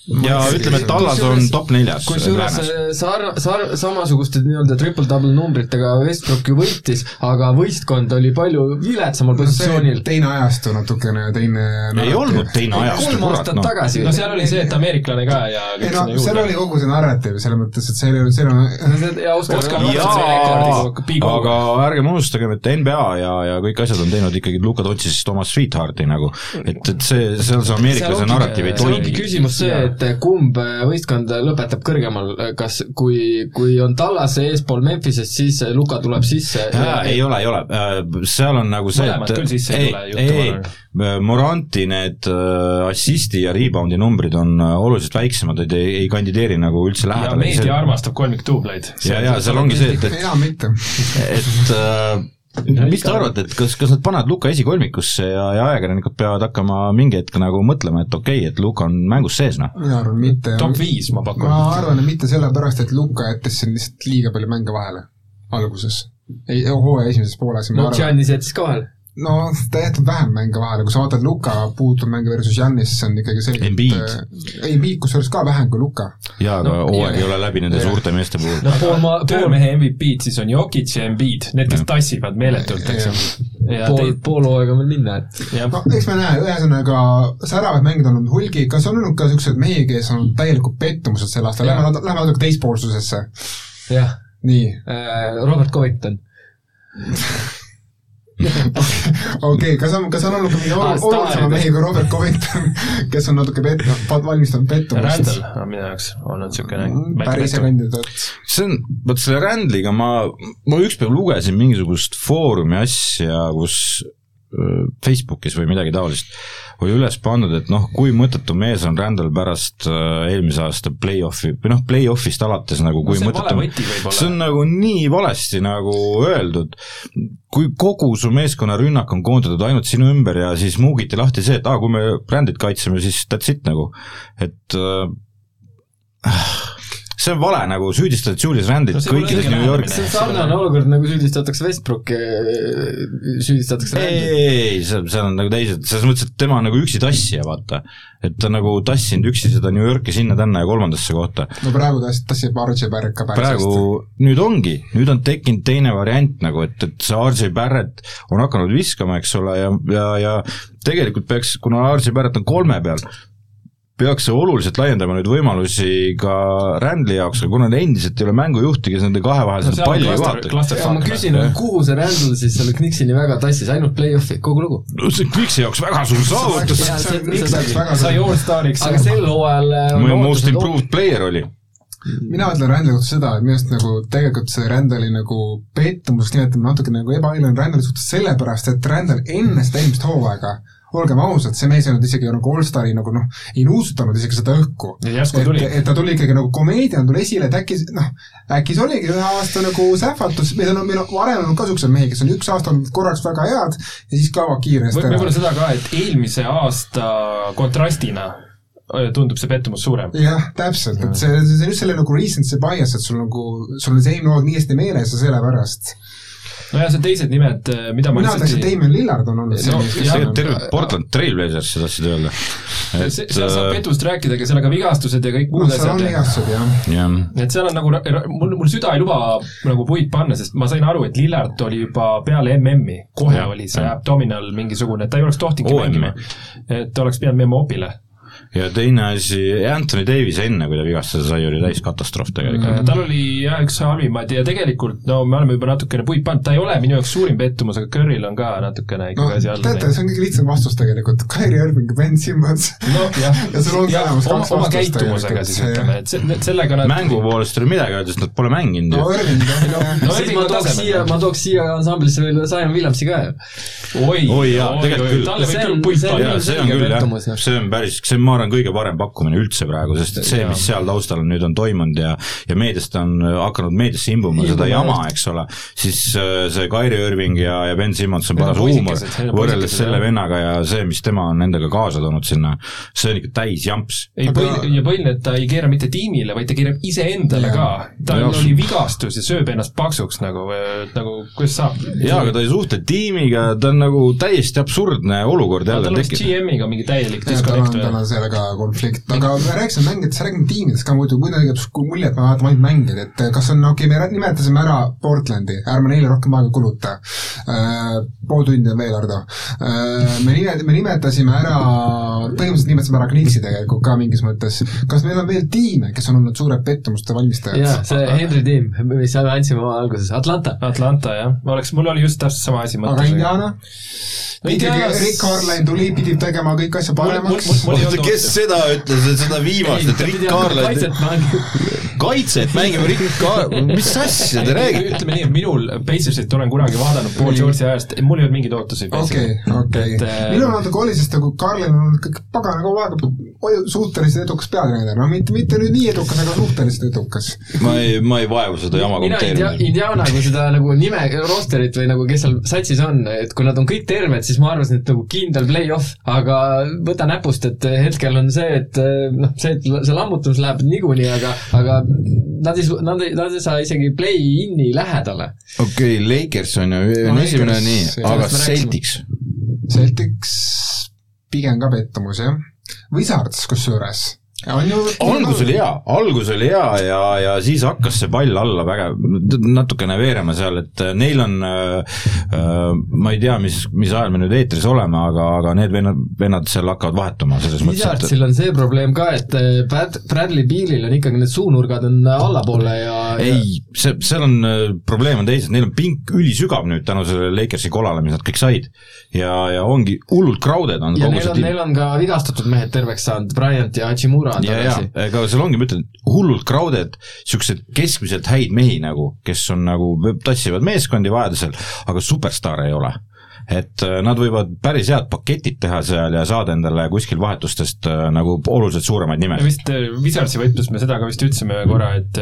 Ja ütleme, et Tallas on top neljas kusjuures läänes. sar-, sar-, samasuguste nii-öelda triple-double numbritega Westbrook ju võitis, aga võistkond oli palju viletsamal positsioonil. teine ajastu natukene, teine ei olnud teine ajastu, kurat noh. tagasi. no seal oli see, et ameeriklane ka ja ei no seal oli kogu see narratiiv selles mõttes, et see oli, see oli ja Oskar O. aga ärgem unustagem, et NBA ja, ja kõik asjad on teinud ikkagi Luka Dontsist oma sweetheart'i nagu, et, et see, seal see ameeriklase narratiiv ei toimi. küsimus see, et kumb võistkond lõpetab kõrgemal, kas, kui, kui on Tallas eespool Memphisest, siis Luka tuleb sisse. ei ole, ei ole, seal on nagu see, et küll sisse ei tule, juttu ei ei, Moranti need äh, assisti ja rebound'i numbrid on äh, oluliselt väiksemad, et ei, ei kandideeri nagu üldse ja lähedale. meedia armastab kolmikduubleid. ja, ja seal ongi see, et, mitte. et äh, mis te arvate, et kas, kas nad panevad Luka esikolmikusse ja, ja ajakirjanikud peavad hakkama mingi hetk nagu mõtlema, et okei okay,, et Luka on mängus sees, noh. mina arvan mitte. top viis, ma pakun. ma arvan, et mitte sellepärast, et Luka jättis siin lihtsalt liiga palju mänge vahele alguses. ei, hooaja esimeses pooles, ma no arvan. Giannis jättis ka vahele. No jätab vähem mänge vahele, kui sa vaatad Luka puutuv mäng versus Giannis, see on ikkagi selge. Embiid. Embiid kusjuures ka vähem kui Luka. jaa, aga No, hooaeg ei ole läbi nende suurte meeste puhul. noh, pool ma, pool, töömehe MVP-d siis on Jokic ja Embiid, need, kes tassivad meeletult, eks ju. ja pool pool hooaega on veel minna, et jah, no eks me näe, ühesõnaga säravaid mänge on olnud hulgi, kas on olnud ka niisuguseid mehi, kes on täielikud pettumused sel aastal, lähme, lähme natuke teispoolsusesse. jah, nii, Robert Covington. okei kas on, kas on olnud ka mingi olulisema mehi kui Robert Covington, kes on natuke pet-, valmistanud pettumust? Randall on minu jaoks olnud niisugune Mm, päris kandidaat. see on, vot selle Randliga ma, ma ükspäev lugesin mingisugust foorumi asja, kus Facebookis või midagi taolist oli üles pandud, et noh, kui mõttetu mees on Randall pärast eelmise aasta play-off'i või noh, play-off'ist alates nagu kui on mõttetu see on nagu nii valesti nagu öeldud, kui kogu su meeskonna rünnak on koondatud ainult sinu ümber ja siis muugiti lahti see, et aa, kui me Randit kaitseme, siis that's it nagu, et äh, see on vale nagu, süüdistad Julius Randit No kõikides New Yorki see on sarnane olukord, nagu süüdistatakse Westbrooki, süüdistatakse ei, Randit. ei, ei, see, seal on nagu teised, selles mõttes, et tema on nagu üksi tassija, vaata. et ta nagu tassinud üksi seda New Yorki sinna-tänna ja kolmandasse kohta. no praegu ta tassib RJ Barrett ka päris praegu nüüd ongi, nüüd on tekkinud teine variant nagu, et, et see RJ Barrett on hakanud viskama, eks ole, ja, ja, ja tegelikult peaks, kuna RJ Barrett on kolme peal, peaks see oluliselt laiendama nüüd võimalusi ka Randli jaoks, aga kuna neil endiselt ei ole mängujuhti, kes nende kahe vahel seda palli ja ma küsin, kuhu see Randall siis selle Knicksini väga tassis, ainult play-off'i, kogu lugu? no see on Kviksi jaoks väga suur saavutus, sai all-stariks. aga sel hooajal äh, most improved player oli. mina ütlen Randali kohta seda, et minu arust nagu tegelikult see Randali nagu pettumuseks nimetame natuke nagu ebaõiglane Randali suhtes sellepärast, et Randal enne seda eelmist hooaega olgem ausad, see mees ei olnud isegi nagu allstari nagu noh, ei nuusutanud isegi seda õhku. Et et ta tuli ikkagi nagu komeediana tuli esile, et äkki noh, äkki see oligi ühe aasta nagu sähvatus, meil on, meil on varem olnud ka niisuguseid mehi, kes on üks aasta olnud korraks väga head ja siis kaovad kiiresti Või- võib-olla seda ka, et eelmise aasta kontrastina öö, tundub see pettumus suurem. jah, täpselt, et see, see on just selle nagu recency bias, et sul nagu, sul on see eelmine hooaeg nii hästi meeles ja sellepärast. nojah, see teised nimed, mida ma mina ütleks, et Damien Lillard on olnud see No, mees, kes jah, on tegelikult terve Portland Trailblazers, sa tahtsid öelda. see, seal saab pettust rääkida, aga sellega vigastused ja kõik muud seal on asjad. vigastused jah. jah, et seal on nagu, mul, mul süda ei luba nagu puid panna, sest ma sain aru, et Lillard oli juba peale MM-i, kohe Jah, oli see abdominal mingisugune, et ta ei oleks tohtinudki mängima. et ta oleks pidanud minema opile. Ja teine asi, Anthony Davis enne, kui ta vigastada sai, oli täis katastroof tegelikult. tal oli jah, üks halvimaid ja tegelikult no me oleme juba natukene puid pannud, ta ei ole minu jaoks suurim pettumus, aga Curry'l on ka natukene no ikkagi asi all teate, see on kõige lihtsam vastus tegelikult, Kyrie Irving ja Ben Simmons. nojah, ja sul ongi olemas oma, kaks oma vastust käitumusega siis ütleme, et see, sellega nad mängu poolest ei ole midagi öelda, sest nad pole mänginud no ju. Irving jah, jah. no siis Irving ma tooks siia, ma tooks siia ansamblisse veel Zion Williamsi ka ju. oi, Oi jaa, tegelikult küll. See on- see on- küll jah jah., see on päris, see on, ma arvan, kõige parem pakkumine üldse praegu, sest et see, mis seal taustal nüüd on toimunud ja ja meediast on hakanud meediasse imbuma seda jama, eks ole, siis äh, see Kyrie Irving ja, ja Ben Simmons on paras huumor võrreldes selle vennaga ja see, mis tema on endaga kaasa toonud sinna, see on ikka täis jamps. ei Aga- põhiline, ja põhiline, et ta ei keera mitte tiimile, vaid ta keerab iseendale ka. tal oli vigastus ja sööb ennast paksuks nagu, nagu kuidas saab. jaa, aga ta ei suhtle tiimiga, ta on nagu täiesti absurdne olukord jälle tekib. GM-iga mingi täielik disconnect tal on sellega konflikt, aga me rääkisime mängijatest, räägime tiimidest ka muidu, muidu jääb mulje, et me vaatame ainult mängijaid, et kas on, okei okay,, me nimetasime ära Portlandi, ärme neile rohkem aega kuluta äh,. pool tundi on veel, Ardo äh,. me nime, me nimetasime ära, põhimõtteliselt nimetasime ära Knicksi tegelikult ka mingis mõttes. kas meil on veel tiime, kes on olnud suured pettumuste valmistajad jaa, see Henry tiim, mis me andsime oma alguses, Atlanta. Atlanta jah, oleks, mul oli just täpselt sama asi aga mõttes. Indiana? No ikkagi Rick Carline tuli, pidi tegema kõik asja paremaks. olnud kes seda ütles, et seda viimast, et Rick Carlisle kaitset mängib Rick Car-, mis asja te räägite? ütleme nii, et minul Pacersit olen kunagi vaadanud Paul George'i ajast, mul ei olnud mingeid ootusi. okei, okei äh,. minul on natuke oli, sest nagu Karlil on kõik pagana aega oi- suhteliselt edukas peatreener, no mitte, mitte nüüd nii edukas, aga suhteliselt edukas. ma ei, ma ei vaevu seda jama kommenteerima. Indiana, kui seda nagu nime, rosterit või nagu kes seal satsis on, et kui nad on kõik terved, siis ma arvasin, et nagu kindel play-off, aga võta näpust, et hetkel on see, et noh, see, et see lammutus läheb niikuinii, aga, aga nad ei, nad ei, nad ei saa isegi play-in'i lähedale. okei okay,, Lakers on ju, on esimene Lakers, nii, aga. Celtics. Celtics pigem ka pettumus, jah. Wizards kusjuures on ju algus oli hea, algus oli hea ja, ja siis hakkas see pall alla väga natukene veerema seal, et äh, neil on äh, äh, ma ei tea, mis, mis ajal me nüüd eetris oleme, aga, aga need vennad, vennad seal hakkavad vahetuma selles mõttes, et Wizardsil on see probleem ka, et eh, Brad, Bradley Bealil on ikkagi need suunurgad on allapoole ja ei, see, seal on, probleem on teises, neil on pink ülisügav nüüd tänu sellele Lakersi kolale, mis nad kõik said. ja, ja ongi hullult crowded on ja neil on, neil on ka vigastatud mehed terveks saanud, Bryant ja Hachimura ja, ja tagasi. ega seal ongi, ma ütlen, hullult crowded, niisugused keskmiselt häid mehi nagu, kes on nagu, tassivad meeskondi vajadusel, aga superstaare ei ole. Et äh, nad võivad päris head paketid teha seal ja saada endale kuskil vahetustest äh, nagu oluliselt suuremaid me nimesid. vist äh, Wizardsi võitlust me seda ka vist ütlesime ühe korra, et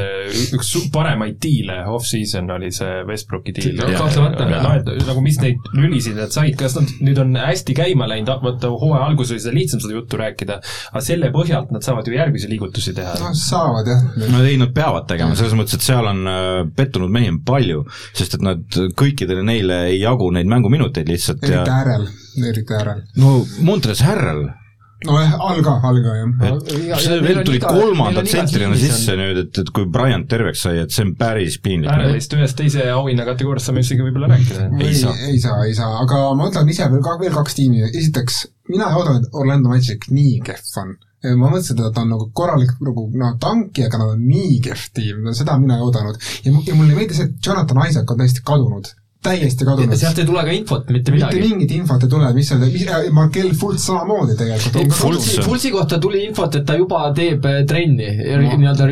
üks paremaid diile off-season oli see Westbrooki diil. Ja, kahtlemata. no et nagu mis neid lülisid nad said, kas nad nüüd on hästi käima läinud, vaata hooaja alguses oli seda lihtsam seda juttu rääkida, aga selle põhjalt nad saavad ju järgmisi liigutusi teha. noh, saavad jah. no ei, nad peavad tegema, selles mõttes, et seal on pettunud mehi on palju, sest et nad kõikidele neile ei jagu neid mänguminuteid lihtsalt ja eriti äärel, eriti äärel. no Montres Harrel, nojah, all ka, all ka jah. et see vend tuli kolmanda tsentrina sisse nüüd, et, et kui Bryant terveks sai, et see on päris piinlik. Äärelist ühest teise auhinna kategooriast saame isegi võib-olla rääkida. Ei saa. ei saa, ei saa, aga ma ütlen ise veel ka, veel kaks tiimi, esiteks mina ei oodanud, et Orlando Magic nii kehv on. ma mõtlesin, et ta on nagu korralik nagu noh, tanki, aga nad on nii kehv tiim, seda mina ei oodanud. ja ja mulle meeldis, et Jonathan Isaac on täiesti kadunud, täiesti kadunud. sealt ei tule ka infot mitte mitte midagi. mingit infot ei tule, mis seal, mis, Markel Fultz samamoodi tegelikult on ka Fultz- kadunud. Fultsi kohta tuli infot, et ta juba teeb eh, trenni No. nii-öelda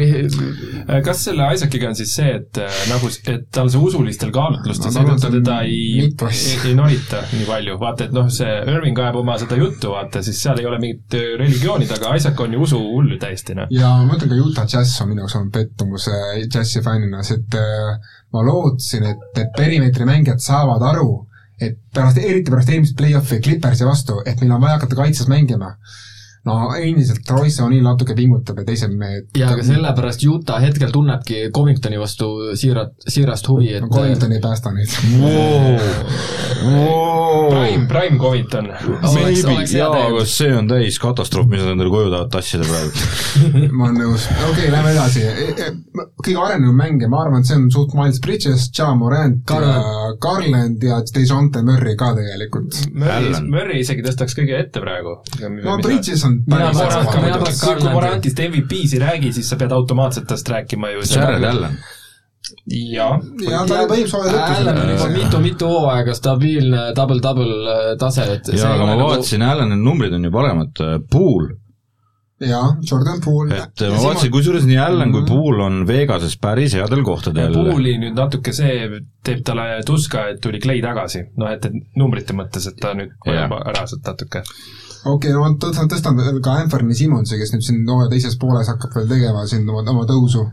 Äh, kas selle Isaaciga on siis see, et äh, nagu, et tal see usulistel kaalutlustel No seetõttu teda ei, ei, ei norita nii palju, vaata et noh, see Irving ajab oma seda juttu, vaata siis seal ei ole mingit äh, religiooni taga, Isaac on ju usuhull täiesti noh. ja ma ütlen ka Utah Jazz on minu jaoks olnud pettumus äh, Jazzi fännina, sest äh, ma lootsin, et need perimeetri mängijad saavad aru, et pärast, eriti pärast eelmist play-off'i Clippersi vastu, et meil on vaja hakata kaitses mängima. No endiselt Royce O'Neill natuke pingutab ja teised mehed ja aga sellepärast Utah hetkel tunnebki Covingtoni vastu siirat, siirast huvi, et no Covington ei päästa neid. Prime, Prime Covington. Jaa, aga see on täis katastroof, mis nad endale koju tahavad tassida praegu. ma olen nõus, okei okay,, lähme edasi. kõige arenenum mängija, ma arvan, et see on suht Miles Bridges, Ja Morant ja Garland. Garland ja Dejounte Murray ka tegelikult. Murray Murray isegi tõstaks kõige ette praegu. no Bridges on Mina päris kui Morantist MVP-s ei räägi, siis sa pead automaatselt tast rääkima ju. Jared Allan. jaa, ja ta juba eelmise hooaja Allan on juba lõpus. mitu-mitu hooaega stabiilne double-double äh, tase, et jaa, aga ma vaatasin, Allani numbrid on ju paremad, Pool, jaa, Jordan Poole. et ma vaatasin, kusjuures nii Allan kui Pool on Vegases päris headel kohtadel. Pooli nüüd natuke see teeb talle tuska, et tuli Clay tagasi, noh et, et numbrite mõttes, et ta nüüd Jah. vajab ära sealt natuke. okei, no ma tõstan, tõstan veel ka Anthony Simonsi, kes nüüd siin hooaja teises pooles hakkab veel tegema siin oma, oma tõusu.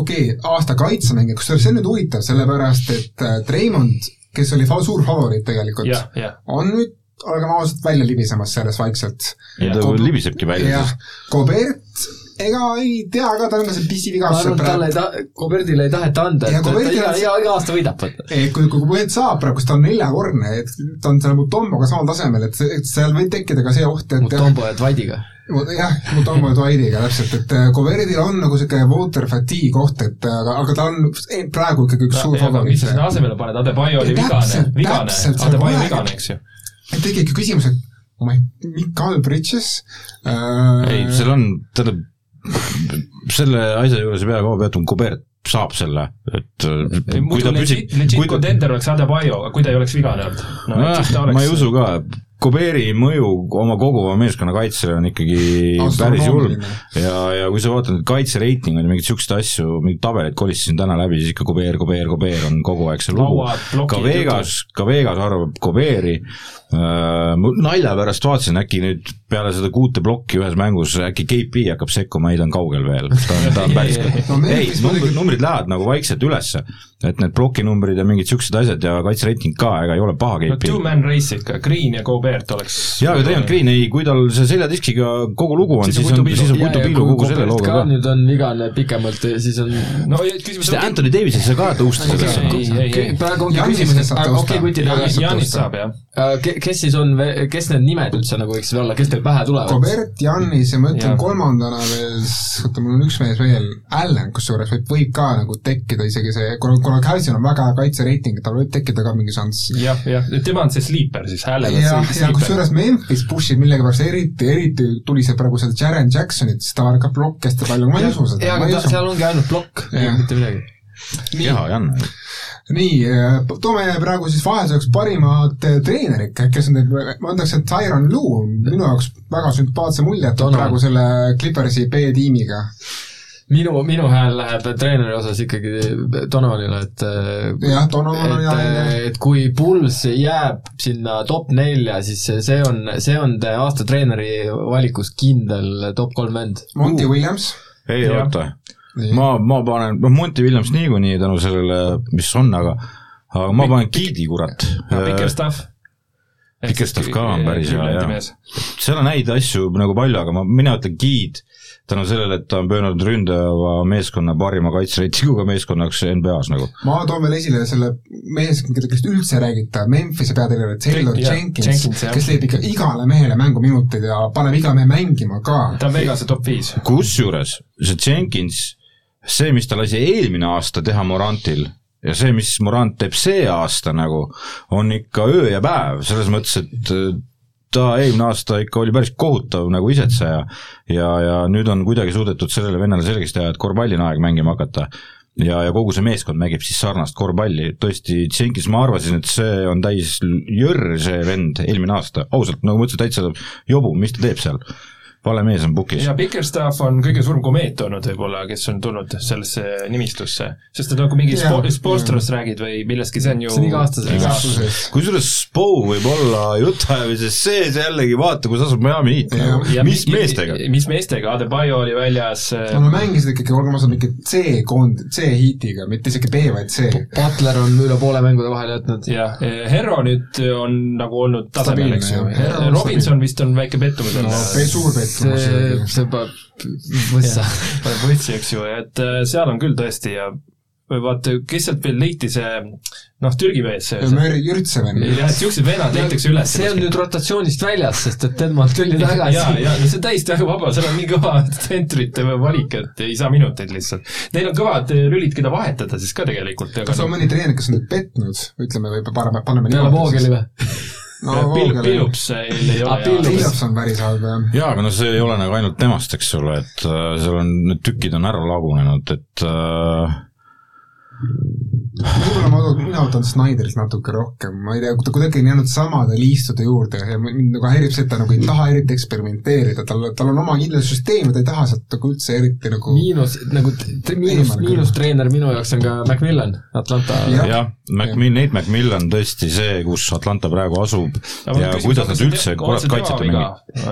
Okei, aasta kaitsemängija, kusjuures see on nüüd huvitav, sellepärast et äh, Treimond, kes oli fa- suur favoriit tegelikult, jah, jah. on nüüd, olgem ausad, välja libisemas sellest vaikselt. ja ta libisebki välja Kobert, ega ei tea ka, tal on ka see ma pissivigastus arvan, et talle ei ta-, Koberdile ei taheta anda, Ja et ta Kobertil iga on-, iga, iga aasta võidab, et kui, kui Kobert saab praegu, siis ta on neljakordne, et ta on selle Mutomboga samal tasemel, et et seal võib tekkida ka see oht, et Mutombo ja Dwightiga. jah, Mutombo ja Dwightiga täpselt, et äh, Coverdil on nagu sihuke water fatigue koht, et aga, aga ta on praegu ikkagi üks suur mis favoriit sa. sinna asemele paned, Adebayo oli Ei, vigane vigane, seal Adebayo vigane, eks ju. et tekibki küsimus, et oh my, Mikal Bridges äh, ei, seal on, tähendab, selle asja juures ei pea kaua peatuma, Kubert saab selle, et äh, kui muidu ta püsib legit, kui contender oleks Adebayo, aga kui ta ei oleks vigane olnud. no ma ei usu ka, Kuberi mõju oma kogu oma meeskonna kaitsele on ikkagi päris julm. Ja, ja kui sa vaatad nüüd kaitsereitinguid ja mingeid siukseid asju, mingeid tabeleid kolistasin täna läbi, siis ikka Kuber, Kuber, Kuber on kogu aeg see lugu. ka Vegas, ka Vegas arvab Kuberi. Äh,, nalja pärast vaatasin, äkki nüüd peale seda kuute plokki ühes mängus äkki KP hakkab sekkuma, ei ta on kaugel veel, ta on, ta on päris No ei numbrid, numbrid lähevad nagu vaikselt ülesse, et need plokinumbrid ja mingid siuksed asjad ja kaitsereiting ka, ega ei ole paha no KP-l two-man race ikka, Green ja Gobert oleks. jaa, aga tegelikult Green ei, kui tal see seljadiskiga kogu lugu on, Siis on on, siis on. Putu Piilu kogu selle looga ka ka. nüüd on vigane pikemalt, siis on no küsimus sest Anthony Davis ei saa ka tõusta Okei, sellesse. praegu ongi küsimus, et okei, kutid, aga Janis saab jah. Ke- kes siis on, kes need nimed üldse nagu võiksid olla, kes teil pähe tulevad? Kobert, Jannis ja ma ütlen Jah. kolmandana veel, oota mul on üks mees veel, Allan kusjuures võib, võib ka nagu tekkida isegi see, kuna, kuna Calcium on väga hea kaitsereiting, tal võib tekkida ka mingi šanss. jah, jah, tema on see sleeper siis, Allan on ja, ja sleeper. kusjuures Memphis pushib millegipärast eriti, eriti tuli see praegu seda Jaren Jacksonit, sest ta ka plokk hästi palju, ma ei usu seda, jaa, aga seal ongi ainult plokk, mitte midagi. keha ei anna. nii, toome praegu siis vahelduseks parimad eh, treenerid, kes on teinud, ma ütleks, et Tyron Lue on minu jaoks väga sümpaatse mulje jätnud Donovan. praegu selle Clippersi B-tiimiga. minu, minu hääl läheb treeneri osas ikkagi Donovanile, et jah, Donovan on hea et, et kui Puls jääb sinna top nelja, siis see- see on, see on te aasta treeneri valikus kindel top kolm vend. Monty Williams. ei Jah. oota, ma, ma panen, noh Monty Williams niikuinii tänu sellele, mis on, aga aga ma panen Giidi, kurat. Bickerstaff. Bickerstaff ka on päris hea, jah. seal on häid asju nagu palju, aga ma, mina ütlen Giid tänu sellele, et ta on pööranud ründava meeskonna parima kaitsereitinguga meeskonnaks NBA-s nagu. ma toon veel esile selle mees, kellest üldse räägita, Memphise peatreener Taylor Jah, Jenkins, Jenkins, kes leiab ikka igale mehele mänguminutid ja paneb iga mehe mängima ka. ta on Vegase top viis. kusjuures see Jenkins, see, mis ta lasi eelmine aasta teha Morantil ja see, mis Morant teeb see aasta nagu, on ikka öö ja päev, selles mõttes, et äh, ta eelmine aasta ikka oli päris kohutav nagu isetseja ja, ja nüüd on kuidagi suudetud sellele vennale selgeks teha, et korvpalli on aeg mängima hakata. ja, ja kogu see meeskond mängib siis sarnast korvpalli, tõesti, Jenkins, ma arvasin, et see on täis jõrr, see vend eelmine aasta, ausalt, nagu ma ütlesin, täitsa jobu, mis ta teeb seal. Vale mees on pukis. ja Bickerstaff on kõige suurem komeet olnud võib-olla, kes on tulnud sellesse nimistusse. sest et nagu mingi spo-, Spolstrast räägid või millestki, see on ju See on iga-aastaselt. kusjuures Spo võib olla jutuajamises sees jällegi, vaata, kus asub Miami Heat. Ja mis mi- meestega? mis meestega, Adebayo oli väljas äh, no nad mängisid ikkagi, olgem ausad, mingi C-koond, C-hiitiga, mitte isegi B, vaid C. Butler on üle poole mängude vahele jätnud. jah, Herro nüüd on nagu olnud tasemel, Stabiilne, eks ju. Robinson vist on väike pettumus no olnud. pe- suur pettumus see, see paneb võssa. paneb võtsi, eks ju, et äh, seal on küll tõesti ja vaata, kes sealt veel leiti, see noh, Türgi mees, see Meri Jürtseven. jah, et siuksed vennad leitakse üles. see on nüüd rotatsioonist väljas, sest et Denmark tuli tagasi ja, ja no see on täiesti väga vaba, seal on nii kõva tsentrite valik, et ei saa minuteid lihtsalt. Neil on kõvad lülid, keda vahetada siis ka tegelikult. kas on mõni treener, kes on nüüd petnud, ütleme või paneme, paneme peale Voogeli või? no Pil-, Voogeli. Pilups ei Ah, ole Pilups. ja Pilups on päris halb jah. jaa, aga no see ei ole nagu ainult temast, eks ole, et äh, seal on, need tükid on ära lagunenud, et äh, võib-olla ma, mina võtan Snyderit natuke rohkem, ma ei tea, kui ta kuidagi on jäänud samade liistude juurde ja mind nagu häirib see, et ta nagu ei taha eriti eksperimenteerida, tal, tal on oma kindel süsteem ja ta ei taha sealt nagu üldse eriti nagu miinus, nagu miinus, miinustreener minu jaoks on ka Macmillan, Atlanta. Jah. jah, Macmill, Nate Macmillan tõesti see, kus Atlanta praegu asub ja kuidas nad üldse kurat kaitset ei mängi.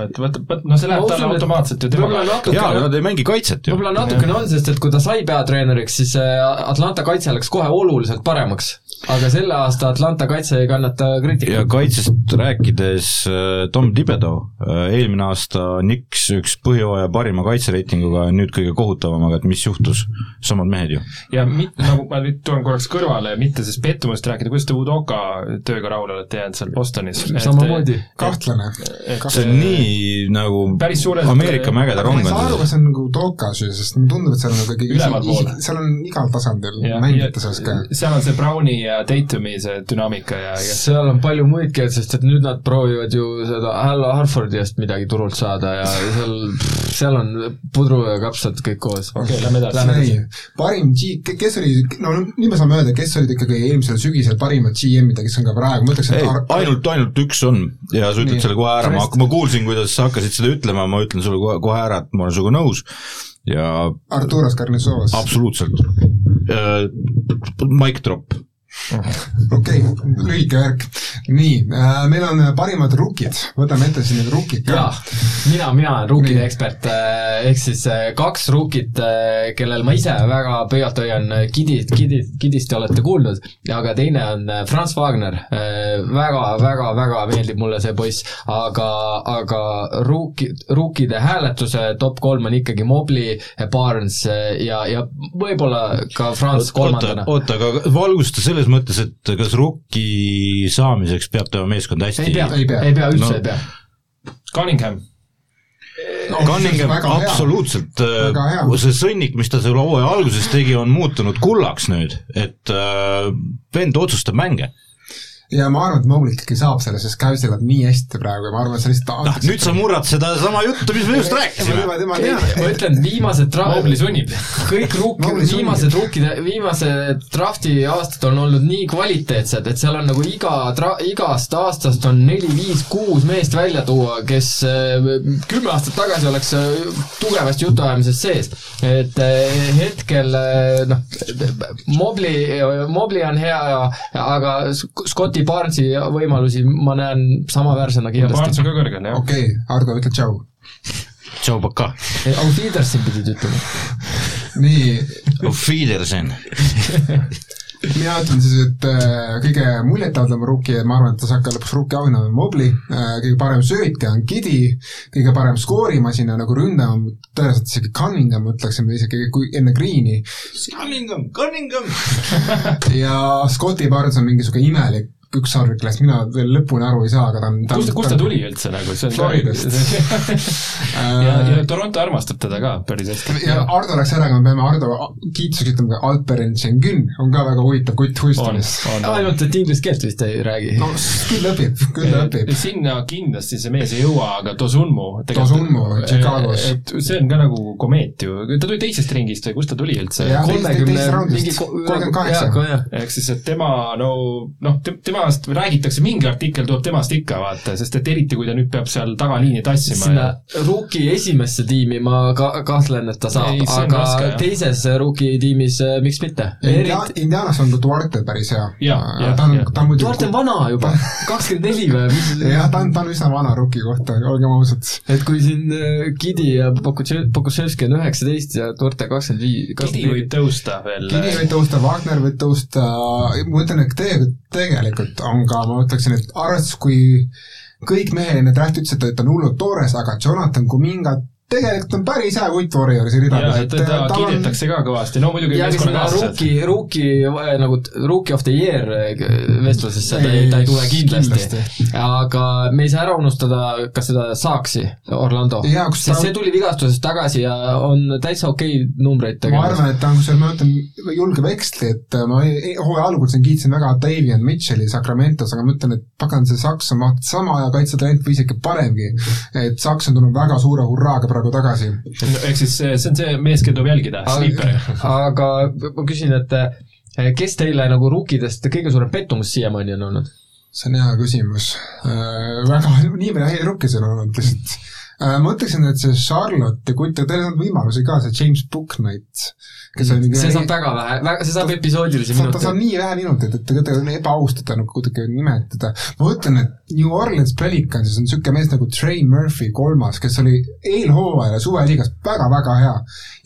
et võta, võta, no see läheb Ma talle automaatselt ju temaga. jaa, aga nad ei mängi kaitset ju. võib-olla natukene on, sest et kui ta sai peatreeneriks, siis äh, Atlanta kaitse läks kohe oluliselt paremaks. aga selle aasta Atlanta kaitse ei kannata ja kriitikat. kaitsest rääkides, Tom Thibodeau, eelmine aasta Knicks üks põhjooaja parima kaitsereitinguga ja nüüd kõige kohutavamaga, et mis juhtus, samad mehed ju. ja mit-, nagu ma nüüd tulen korraks kõrvale, mitte siis pettumusest rääkida, kuidas te Udoka tööga rahule olete jäänud seal Bostonis? samamoodi. kahtlane. see on nii nagu päris suurelt Ameerika mägede ma rong ei saa aru, on kas see on nagu Tokas ju, sest mulle tundub, et seal on nagu ikkagi Üleval pool. seal on igal tasandil mängijate seas ka. seal on see Browni ja Tatumi see dünaamika ja, ja seal on palju muidki, sest et nüüd nad proovivad ju seda Hal Harfordi eest midagi turult saada ja seal, seal on pudru ja kapsad kõik koos. okei okay,, lähme edasi. Ei, parim G, kes oli, no nüüd me saame öelda, kes olid ikkagi eelmisel sügisel parimad GM-id ja kes on ka praegu, ma ütleks, ei et Ar-, ainult, ainult üks on ja sa ütled Nii. selle kohe ära, ma, ma kuulsin, kuidas sa hakkasid seda ütlema, ma ütlen sulle kohe, kohe ära, et ma olen sinuga nõus ja Arturas Karnisovas. absoluutselt mic drop. okei, lühike värk. nii äh,, meil on parimad rukid, võtame ette siin need rukid ka jaa., mina, mina olen ruukide ekspert, ehk siis eh, kaks ruukit, kellel ma ise väga pöialt hoian, Kidid, Kidid, Kidist te olete kuulnud, aga teine on Franz Wagner. väga, väga, väga meeldib mulle see poiss, aga, aga ruuki, ruukide hääletuse top kolm on ikkagi Mobley, Barnes ja, ja võib-olla ka Franz kolmandana. oota, aga valgusta selles mõttes, et kas rukki saamiseks peab tema meeskond hästi ei pea, Ei pea. ei pea, üldse No. ei pea. Cunningham, Cunningham väga hea. absoluutselt, hea. see sõnnik, mis ta selle hooaja alguses tegi, on muutunud kullaks nüüd, et äh, vend otsustab mänge. Ja ma arvan, et Mobley ikkagi saab selle, sest Cavsil on nii hästi praegu ja ma arvan, et see lihtsalt noh, nüüd sa murrad sedasama juttu, mis me just rääkisime. ma ütlen, viimased tra-, Mobley sunnib. kõik ruuk-, viimased ruukide, viimased drafti aastad on olnud nii kvaliteetsed, et seal on nagu iga tra-, igast aastast on neli-viis-kuus meest välja tuua, kes äh, kümme aastat tagasi oleks äh, tugevasti jutuajamises sees. et äh, hetkel noh, Mobley, Mobley on hea ja, aga Scotti Barnesi võimalusi ma näen samaväärsena Barnes kindlasti on. ka kõrgel, jah. okei, Ardo, ütle tšau. tšau, Baka. Auf Wiedersehen pidid ütlema. nii, Auf Wiedersehen. mina ütlen siis, et äh, kõige muljetavaldavam rookie ma arvan, et ta saab ka lõpuks rookie auhinna, on Mobley äh,, kõige parem söötja on Gidi, kõige parem skoorimasin on nagu ründaja, tõenäoliselt isegi Cunningham, ütleksime isegi kui enne Green'i Cunningham, Cunningham. ja Scotti Barnes on mingisugune imelik ükssarvik, kellest mina veel lõpuni aru ei saa, aga ta on ta kust, kust ta tuli üldse nagu, see on Floridast. ja, ja Toronto armastab teda ka päris hästi. ja Ardo läks ära, aga me peame Ardo kiituseks ütlema Alperen Schengen on ka väga huvitav kutt on, Houstonis. on, on. ainult, et inglise keelt vist ei räägi. no küll õpib, küll õpib. sinna kindlasti see mees ei jõua, aga Tosunmu. Dosunmu Chicagos. et see on ka nagu komeet ju, ta tuli teisest ringist või kust ta tuli üldse? Kolmekümne mingi ko- 38. jah, jah. ehk siis, et tema no noh, temast räägitakse, mingi artikkel tuleb temast ikka vaata, sest et eriti, kui ta nüüd peab seal tagaliini tassima sinna ja rookie esimesse tiimi ma ka-, kahtlen, et ta saab aga raske, teises rookie tiimis äh, miks mitte. India-, Indianas on Duarte päris hea. Jaa, ta on ta on muidugi Duarte on vana juba, kakskümmend neli või mis jah, ta on, ta on üsna vana rookie kohta, olgem ausad. et kui siin äh, Gidi ja Pokutše-, Pokuševski on üheksateist ja Duarte kakskümmend viis, Kidi võib tõusta veel. Kini võib tõusta, Wagner võib tõusta, ma ütlen, et tegelikult, tegelikult on ka, ma ütleksin, et arvestades, kui kõik mehed enne draft'i ütlesid, et on hullult toores, aga Jonathan Kumingat tegelikult on päris hea kutt Warriorsi ja ridades, et teda kiidetakse ka kõvasti, no muidugi meeskonnakaaslased. rookie, rookie nagu t- rookie of the year vestlusesse ta ei, ta ei tule kindlasti, Kindlasti. aga me ei saa ära unustada ka seda Saaksi Orlando, sest ta- see tuli vigastusest tagasi ja on täitsa okei numbreid ma tegemas. arvan, et ta on, kusjuures ma ütlen julge veksli, et ma hooaja algul siin kiitsin väga Davian Mitchell'i Sacramentos, aga ma ütlen, et pagan, see Saks on vaata sama hea kaitsetalent või isegi paremgi. et Saks on tulnud väga suure hurraaga praegu tagasi. ehk siis see see on see mees, keda tuleb jälgida, Sniper. aga ma küsin, et eh, kes teile nagu ruukidest kõige suurem pettumus siiamaani on olnud? see on hea küsimus äh,. väga, nii palju häid rukki seal on olnud lihtsalt. Ma ütleksin, et see Charlotte ja kutt, teil on võimalusi ka, see James Booknight, kes on see saab väga vähe, väga, see saab episoodilisi ta, ta saab minuteid. nii vähe minuteid, et teda on ebaaustada nagu kuidagi nimetada. ma ütlen, et New Orleans Pelicansis on niisugune mees nagu Trey Murphy kolmas, kes oli eelhooajal ja suveliigas väga-väga hea.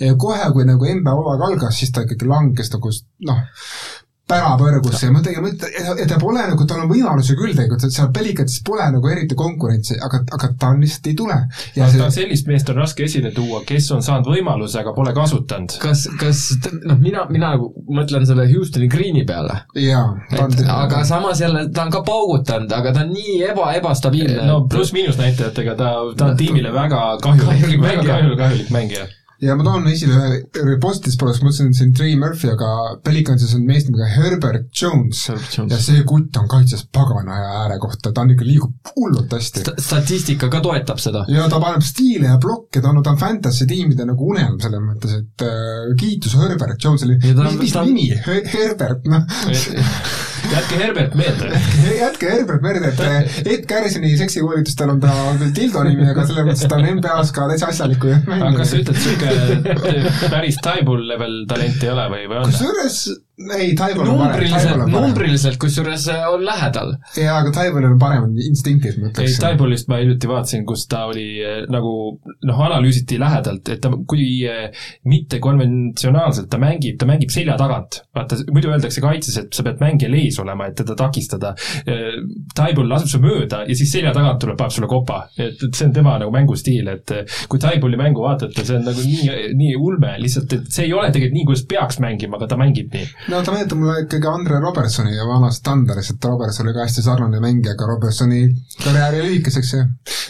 ja kohe, kui nagu NBA hooaeg algas, siis ta ikkagi langes nagu noh, pärapõrgusse ja ma mõtte, et ta pole nagu, tal on võimalusi küll tegelikult, et seal Pelicansis pole nagu eriti konkurentsi, aga, aga ta lihtsalt ei tule. ja aga see, sellist meest on raske esile tuua, kes on saanud võimaluse, aga pole kasutanud. kas, kas noh, mina, mina nagu mõtlen selle Houstoni Greeni peale, aga samas jälle ta on ka paugutanud, aga ta on nii eba, ebastabiilne. no pluss-miinus näitajatega ta, ta on tiimile väga kahjulik, väga kahjulik, kahjulik mängija. Ja ma toon esile ühe positiivse poole, ma mõtlesin, et see on Trey Murphy, aga Pelicansis on mees nimega Herbert Jones. Ja see kutt on kaitses pagana hea ääre kohta, ta on ikka, liigub hullult hästi. statistika ka toetab seda. ja ta paneb stiile ja blokke, ta on, ta on fantasy tiimide nagu unelm selles mõttes, et äh, kiitus Herbert Jonesile, on- mis ta nimi, Herbert, noh, jätke Herbert meelde. jätke Herbert meelde, et äh, Ed Garrisoni seksikoolitustel on ta küll Tildo nimi, aga selles mõttes ta on NBA-s ka täitsa asjaliku aga kas sa ütled, sihuke päris Taibul level talent ei ole või, või on? kusjuures, ei, Taibol on parem, numbriliselt, parem. kusjuures äh, on lähedal. jaa, aga Taiwanil on paremad instinktid, ma ei, ütleks. Taibulist ma hiljuti vaatasin, kus ta oli eh, nagu noh, analüüsiti lähedalt, et ta, kui eh, mitte konventsionaalselt ta mängib, ta mängib selja tagant. vaata, muidu öeldakse kaitses, et sa pead mängijal ees olema, et teda takistada. Taibul laseb su mööda ja siis selja tagant tuleb, paneb sulle kopa. et, et see on tema nagu mängustiil, et kui Taibuli mängu vaatate, see on nagu nii, nii ulme lihtsalt, et see ei ole tegelikult nii, kuidas peaks mängima, aga ta mängib nii. No ta meenutab mulle ikkagi Andre Robertsoni ja vanast Thunderis, et Robertson oli ka hästi sarnane mängija, aga Robertsoni karjäär jäi lühikeseks ja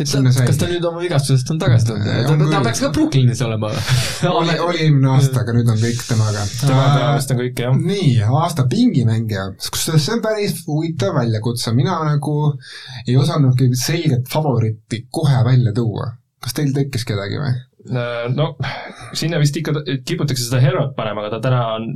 sinna sai. kas ta nüüd oma vigastusest on tagasi tulnud? Ta, ta, ta peaks ka Brooklynis olema. oli, oli eelmine aasta, aga nüüd on kõik temaga. tema peamist on kõik jah. nii, aasta pingimängija, kusjuures see on päris huvitav väljakutse, mina nagu ei osanudki selget favoriiti kohe välja tuua. kas teil tekkis kedagi või? No sinna vist ikka kiputakse seda Herot panema, aga ta täna on,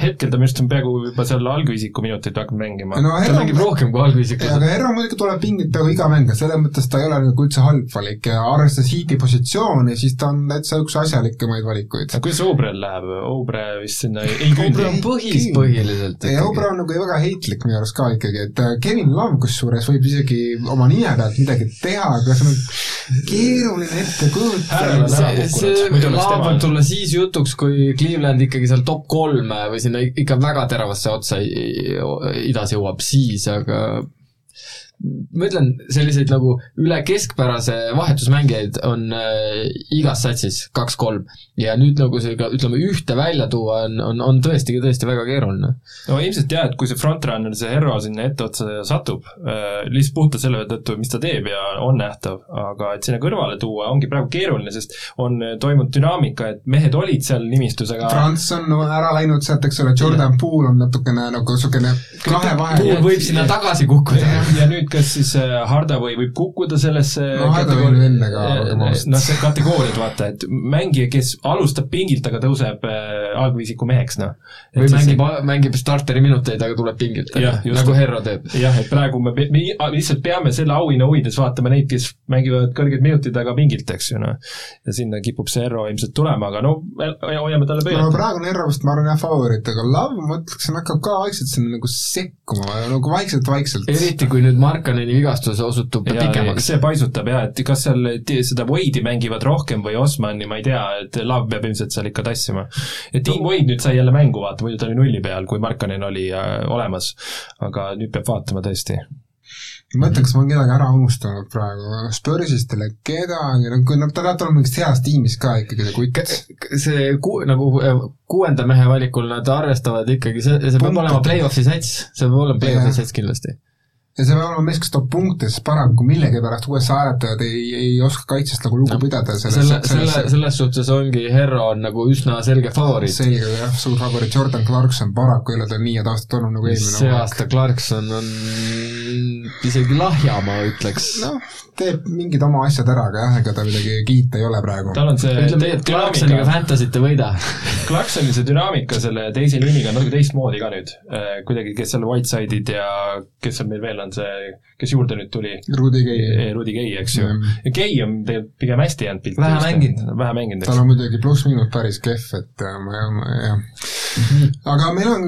hetkel ta minu arust on peaaegu juba seal algviisiku minuteid hakanud mängima no ta mängib rohkem kui algviisikus. aga Herro muidugi tuleb pingilt peaaegu iga mäng, selles mõttes ta ei ole nagu üldse halb valik ja arvestades hiiti positsiooni, siis ta on täitsa üks asjalikumaid valikuid. aga kuidas Obrel läheb, Obre vist sinna ei, ei Obre küündi on. põhis põhiliselt ja Obre on nagu väga heitlik minu arust ka ikkagi, et äh, Kevin Love kusjuures võib isegi oma nime pealt midagi teha, aga see on keeruline ette kujutada. On ära kukkunud, muidu oleks tema- võib tulla siis jutuks, kui Cleveland ikkagi seal top kolme või sinna ikka väga teravasse otsa idas jõuab, siis aga ma ütlen, selliseid nagu üle keskpärase vahetusmängijaid on äh, igas satsis kaks-kolm ja nüüd nagu see ka ütleme ühte välja tuua on, on, on tõesti, tõesti väga keeruline. no ilmselt jah, et kui see frontrunner, see Herro sinna etteotsa satub äh,, lihtsalt puhtalt selle tõttu, mis ta teeb ja on nähtav, aga et sinna kõrvale tuua ongi praegu keeruline, sest on äh, toimunud dünaamika, et mehed olid seal nimistus, aga Franz on ära läinud sealt, eks ole, Jordan Poole on natukene nagu niisugune kahe vahel. võib sinna tagasi kukkuda. ja nüüd, kas siis äh, Hardaway võib kukkuda sellesse No Hardaway oli enne ka, olgem ausad. noh, see kategooriad, vaata, et mängija, kes alustab pingilt, aga tõuseb äh, algviisiku meheks, noh. või mängib, mängib starteri minuteid, aga tuleb pingilt nagu Herro teeb. jah, et praegu me, me lihtsalt peame selle auhinna huvides vaatama neid, kes mängivad kõrgeid minutid, aga pingilt, eks ju, noh. ja sinna kipub see Erro ilmselt tulema, aga no hoiame talle no pöialt. praegu on Erro vist, ma arvan jah, favoriit, aga Love, ma ütleksin, hakkab ka vaikselt sinna nagu sekkuma, nagu vaikselt-vaikselt. eriti kui nüüd Markaneni vigastus osutub ja pikemaks. see paisutab jah, et kas seal seda Wade'i mängivad rohkem või Osmani, ma ei tea, et Love peab ilmselt seal ikka tassima. et Team Wade nüüd sai jälle mängu vaata, muidu ta oli nulli peal, kui Markanen oli äh, olemas. aga nüüd peab vaatama tõesti. ma mõtlen, kas ma olen kedagi ära unustanud praegu, Spursist ei ole kedagi, no kui nad, ta tahab olla mingist heast tiimist ka ikkagi see kutt. see ku-, nagu äh, kuuenda mehe valikul nad arvestavad ikkagi, see, see peab olema play-off'i sats, see peab olema play-off'i sats kindlasti. Ja see peab olema mees, kes toob punkte, sest paraku millegipärast USA hääletajad ei, ei oska kaitsest nagu lugu No, pidada selle, selle, selles suhtes ongi Herro on nagu üsna selge favoriit. selge jah, suur favoriit Jordan Clarkson paraku ei ole tal nii head aastat olnud nagu eelmine see aasta Clarkson on isegi lahja, ma ütleks. noh, teeb mingid oma asjad ära, aga jah, ega ta midagi kiita ei ole praegu. tal on see ütleme, Clarksoniga Fantasy't ei võida. Clarksoni see dünaamika selle teise liiniga on natuke teistmoodi ka nüüd. kuidagi, kes seal Whiteside'id ja kes seal meil veel on see, kes juurde nüüd tuli, Rudi Gay, Rudi Gay, eks ju. Mm. ja Gay on tegelikult pigem hästi jäänud pilti. Vähe mänginud. vähe mänginud, tal eks. on muidugi pluss-miinus päris kehv, et äh, ma, ma jah. Aga meil on,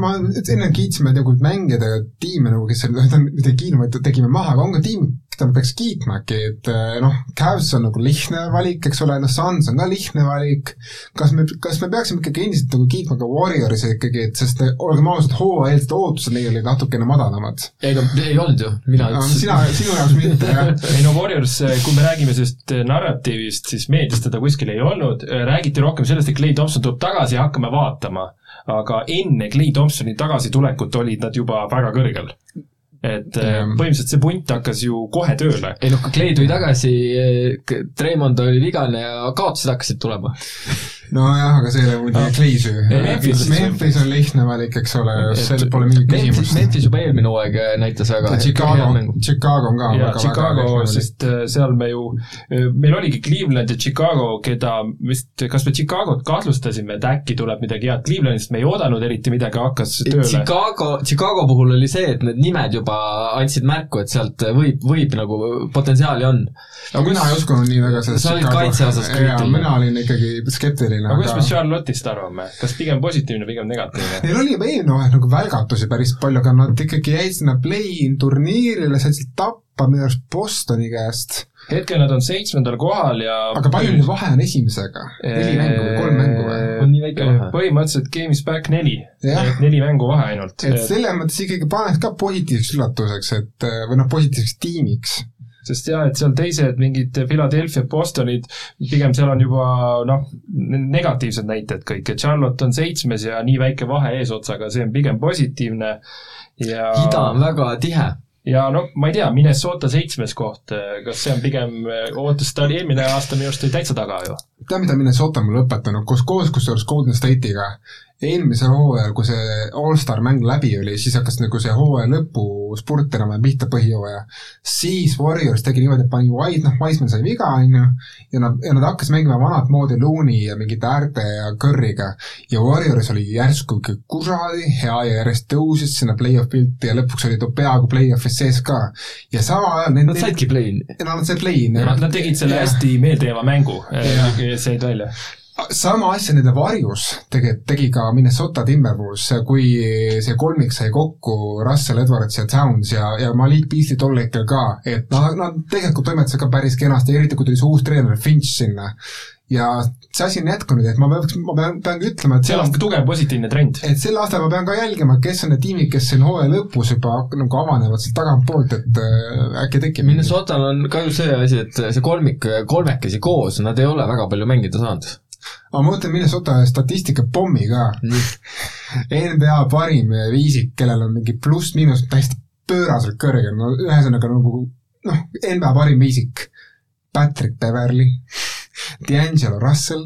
ma enne kiitsime nagu mängijad ja tiime nagu, kes seal, mitte kiitnud, vaid tegime maha, aga on ka tiim, keda peaks kiitma äkki, et äh, noh, Cavs on nagu lihtne valik, eks ole, noh, Suns on ka lihtne valik, kas me, kas me peaksime ikkagi endiselt nagu kiitma ka Warriorsi ikkagi, et sest äh, olgem ausad, hooajaeelsed ootused neil olid natukene madalamad. ei no ei olnud ju, mina ütlesin. sina, sinu jaoks mitte, jah. ei no Warriors, kui me räägime sellest narratiivist, siis meedias teda kuskil ei olnud, räägiti rohkem sellest, et Clay Thompson tuleb tagasi ja hakkame vaatama. aga enne Clay Thompsoni tagasitulekut olid nad juba väga kõrgel. Et äh, põhimõtteliselt see punt hakkas ju kohe tööle. ei noh, kui Clay tuli tagasi, Treimond oli vigane ja kaotused hakkasid tulema. nojah, aga see ei ole muidugi Clay süü Ei, Memphis-. Memphis on lihtne valik, eks ole, seal pole mingit küsimust. Memphis juba eelmine hooaeg näitas väga Chicago Chicago on ka ja väga, Chicago, väga lihtne sest äh, seal me ju, meil oligi Cleveland ja Chicago, keda vist, kas me Chicagot kahtlustasime, et äkki tuleb midagi head, Clevelandist me ei oodanud eriti midagi, hakkas tööle. Chicago, Chicago puhul oli see, et need nimed juba andsid märku, et sealt võib, võib nagu potentsiaali on. aga mina ei uskunud nii väga sellest kriitiline. mina olin ikkagi skeptiline, aga kuidas me Charlotte'ist arvame, kas pigem positiivne, pigem negatiivne? neil oli juba eelmine hooaeg nagu välgatusi päris palju, aga nad ikkagi jäid sinna play-in turniirile, said sealt tappa minu arust Bostoni käest. hetkel nad on seitsmendal kohal ja aga palju nüüd vahe on esimesega? neli mängu või kolm mängu või? on nii väike vahe. põhimõtteliselt Games Back neli, et neli mängu vahe ainult. et selles mõttes ikkagi paneks ka positiivseks üllatuseks, et või noh, positiivseks tiimiks. Sest jah, et seal teised mingid Philadelphia, Bostonid, pigem seal on juba noh, negatiivsed näited kõik, et Charlotte on seitsmes ja nii väike vahe eesotsaga, see on pigem positiivne ja ida on väga tihe. ja noh, ma ei tea, Minnesota seitsmes koht, kas see on pigem ootus, ta oli eelmine aasta minu arust oli täitsa taga ju. tead, mida Minnesota on mul õpetanud koos, koos kusjuures Golden State'iga? Eelmisel hooajal, kui see allstar mäng läbi oli, siis hakkas nagu see hooaja lõpu spurt enam-vähem pihta põhijooaja. siis Warriors tegi niimoodi, et pani White, noh, Wiseman sai viga, on ju, ja nad, ja nad hakkasid mängima vanat moodi Looney ja mingite äärte ja Curry'ga. ja Warriors oli järsku ikka kuradi hea ja järjest tõusis sinna play-off pilti ja lõpuks oli ta peaaegu play-off'is sees ka. ja samal ajal Nad saidki play'ini. Nad said play-in'i. Nad, tegid selle hästi meeldejääva mängu, said välja. Sama asja nende varjus tegelikult tegi ka Minnesota Timberwolves, kui see kolmik sai kokku Russell Edwards ja Towns ja, ja Malik Beasley tol hetkel ka, et nad, nad tegelikult toimetasid ka päris kenasti, eriti kui tuli see uus treener Finch sinna. ja see asi on jätkunud, et ma peaks, ma pean, pean ka ütlema, et seal on tugev positiivne trend. et sel aastal ma pean ka jälgima, kes on need tiimid, kes siin hooaja lõpus juba nagu avanevad sealt tagantpoolt, et äh, äkki tekib Minnesotal on ka ju see asi, et see kolmik, kolmekesi koos, nad ei ole väga palju mängida saanud. Aga ma mõtlen Minnesota statistika pommi ka. NBA parim viisik, kellel on mingi pluss-miinus täiesti pööraselt kõrge, no ühesõnaga nagu noh, NBA parim viisik. Patrick Beverly, D'Angelo Russell,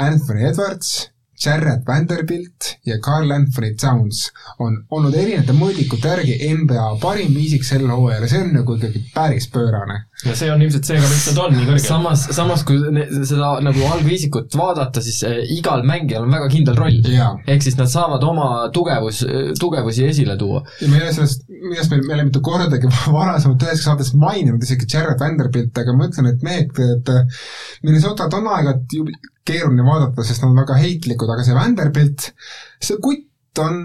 Anthony Edwards, Jared Vanderbilt ja Carl Anthony Towns on olnud erinevate mõõdikute järgi NBA parim viisik sel hooajal ja see on nagu ikkagi päris pöörane. Ja see on ilmselt see ka, miks nad on nii kõrgel. samas, samas kui ne- seda nagu algviisikut vaadata, siis eh, igal mängijal on väga kindel roll. ehk siis nad saavad oma tugevus, tugevusi esile tuua. ja me ei ole sellest, millest me, me oleme mitu kordagi varasemalt ühes saates maininud isegi Jared Vanderbilt, aga ma ütlen, et mehed, et Minnesotat on aeg-ajalt ju keeruline vaadata, sest nad on väga heitlikud, aga see Vanderbilt, see kutt on,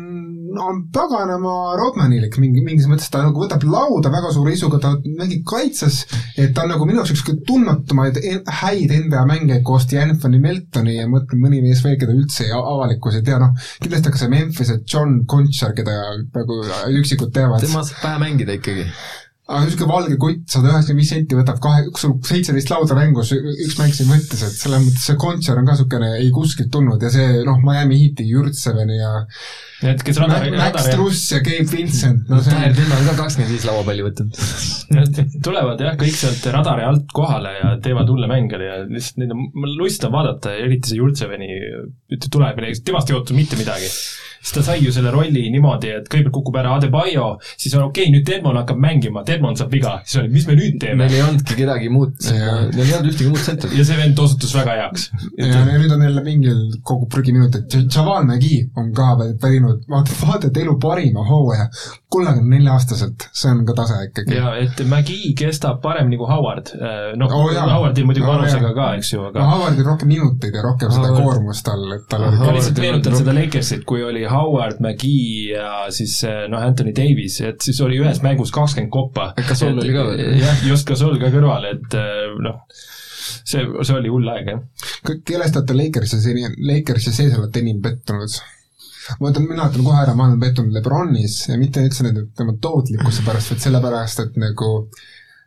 on paganama Rodmanilik mingi, mingis mõttes, ta nagu võtab lauda väga suure isuga, ta mängib kaitses, et ta on nagu minu jaoks üks tundmatumaid häid NBA mängijaid koos D'Anthony Meltoni ja mõtlen mõni mees veel, keda üldse avalikkus ei tea, noh, kindlasti ka see Memphis'e John Conchar, keda nagu üksikud teavad. tema saab vähe mängida ikkagi aga niisugune valge kutt, sada üheksakümmend viis senti võtab kahe, sul seitseteist lauda mängus, üks mäng siin võttis, et selles mõttes see Kontšar on ka niisugune ei kuskilt tulnud ja see noh, Miami Heati Jurtseveni ja Need, kes radari, Max radari Truss ja Gabe Vincent, no see Täher on Tünn on ka kakskümmend viis lauapalli võtnud. Tulevad jah, kõik sealt radari alt kohale ja teevad hulle mänge ja lihtsalt neid on, lust on vaadata ja eriti see Jurtseveni tuleb, temast ei oota mitte midagi. siis ta sai ju selle rolli niimoodi, et kõigepealt kukub ära Adebayo, siis on okei okay,, nüüd Edmond hakkab mängima, Edmond saab viga, siis oli, mis me nüüd teeme? Neil ei olnudki kedagi muud, neil ei olnud ühtegi muud tsentrit. ja see vend osutus väga heaks. ja nüüd on jälle mingil kogu prügiminutit, Javal McGee on ka pärinud, vaata, vaata, et elu parima hooaja, kolmekümne nelja aastaselt, see on ka tase ikkagi. ja et Magi kestab paremini kui Howard, noh Oo, oh, jaa. Howardil muidugi Oo, vanusega jaa. ka, eks ju, no aga Howardil rohkem minuteid ja rohkem seda Howard- koormust tal, et tal Ahah. ma oli lihtsalt meenutan seda Lakersit, kui oli Howard, McGee ja siis noh, Anthony Davis, et siis oli ühes mängus kakskümmend koppa. Gasol oli ka veel. jah, just Gasol ka kõrval, et eh, noh, see, see oli hull aeg, jah. kellest olete Lakersi seni, Lakersi sees olete enim pettunud? Ma ütlen, mina ütlen kohe ära, ma olen pettunud Lebronis ja mitte üldse nende tema tootlikkuse pärast, vaid sellepärast, et nagu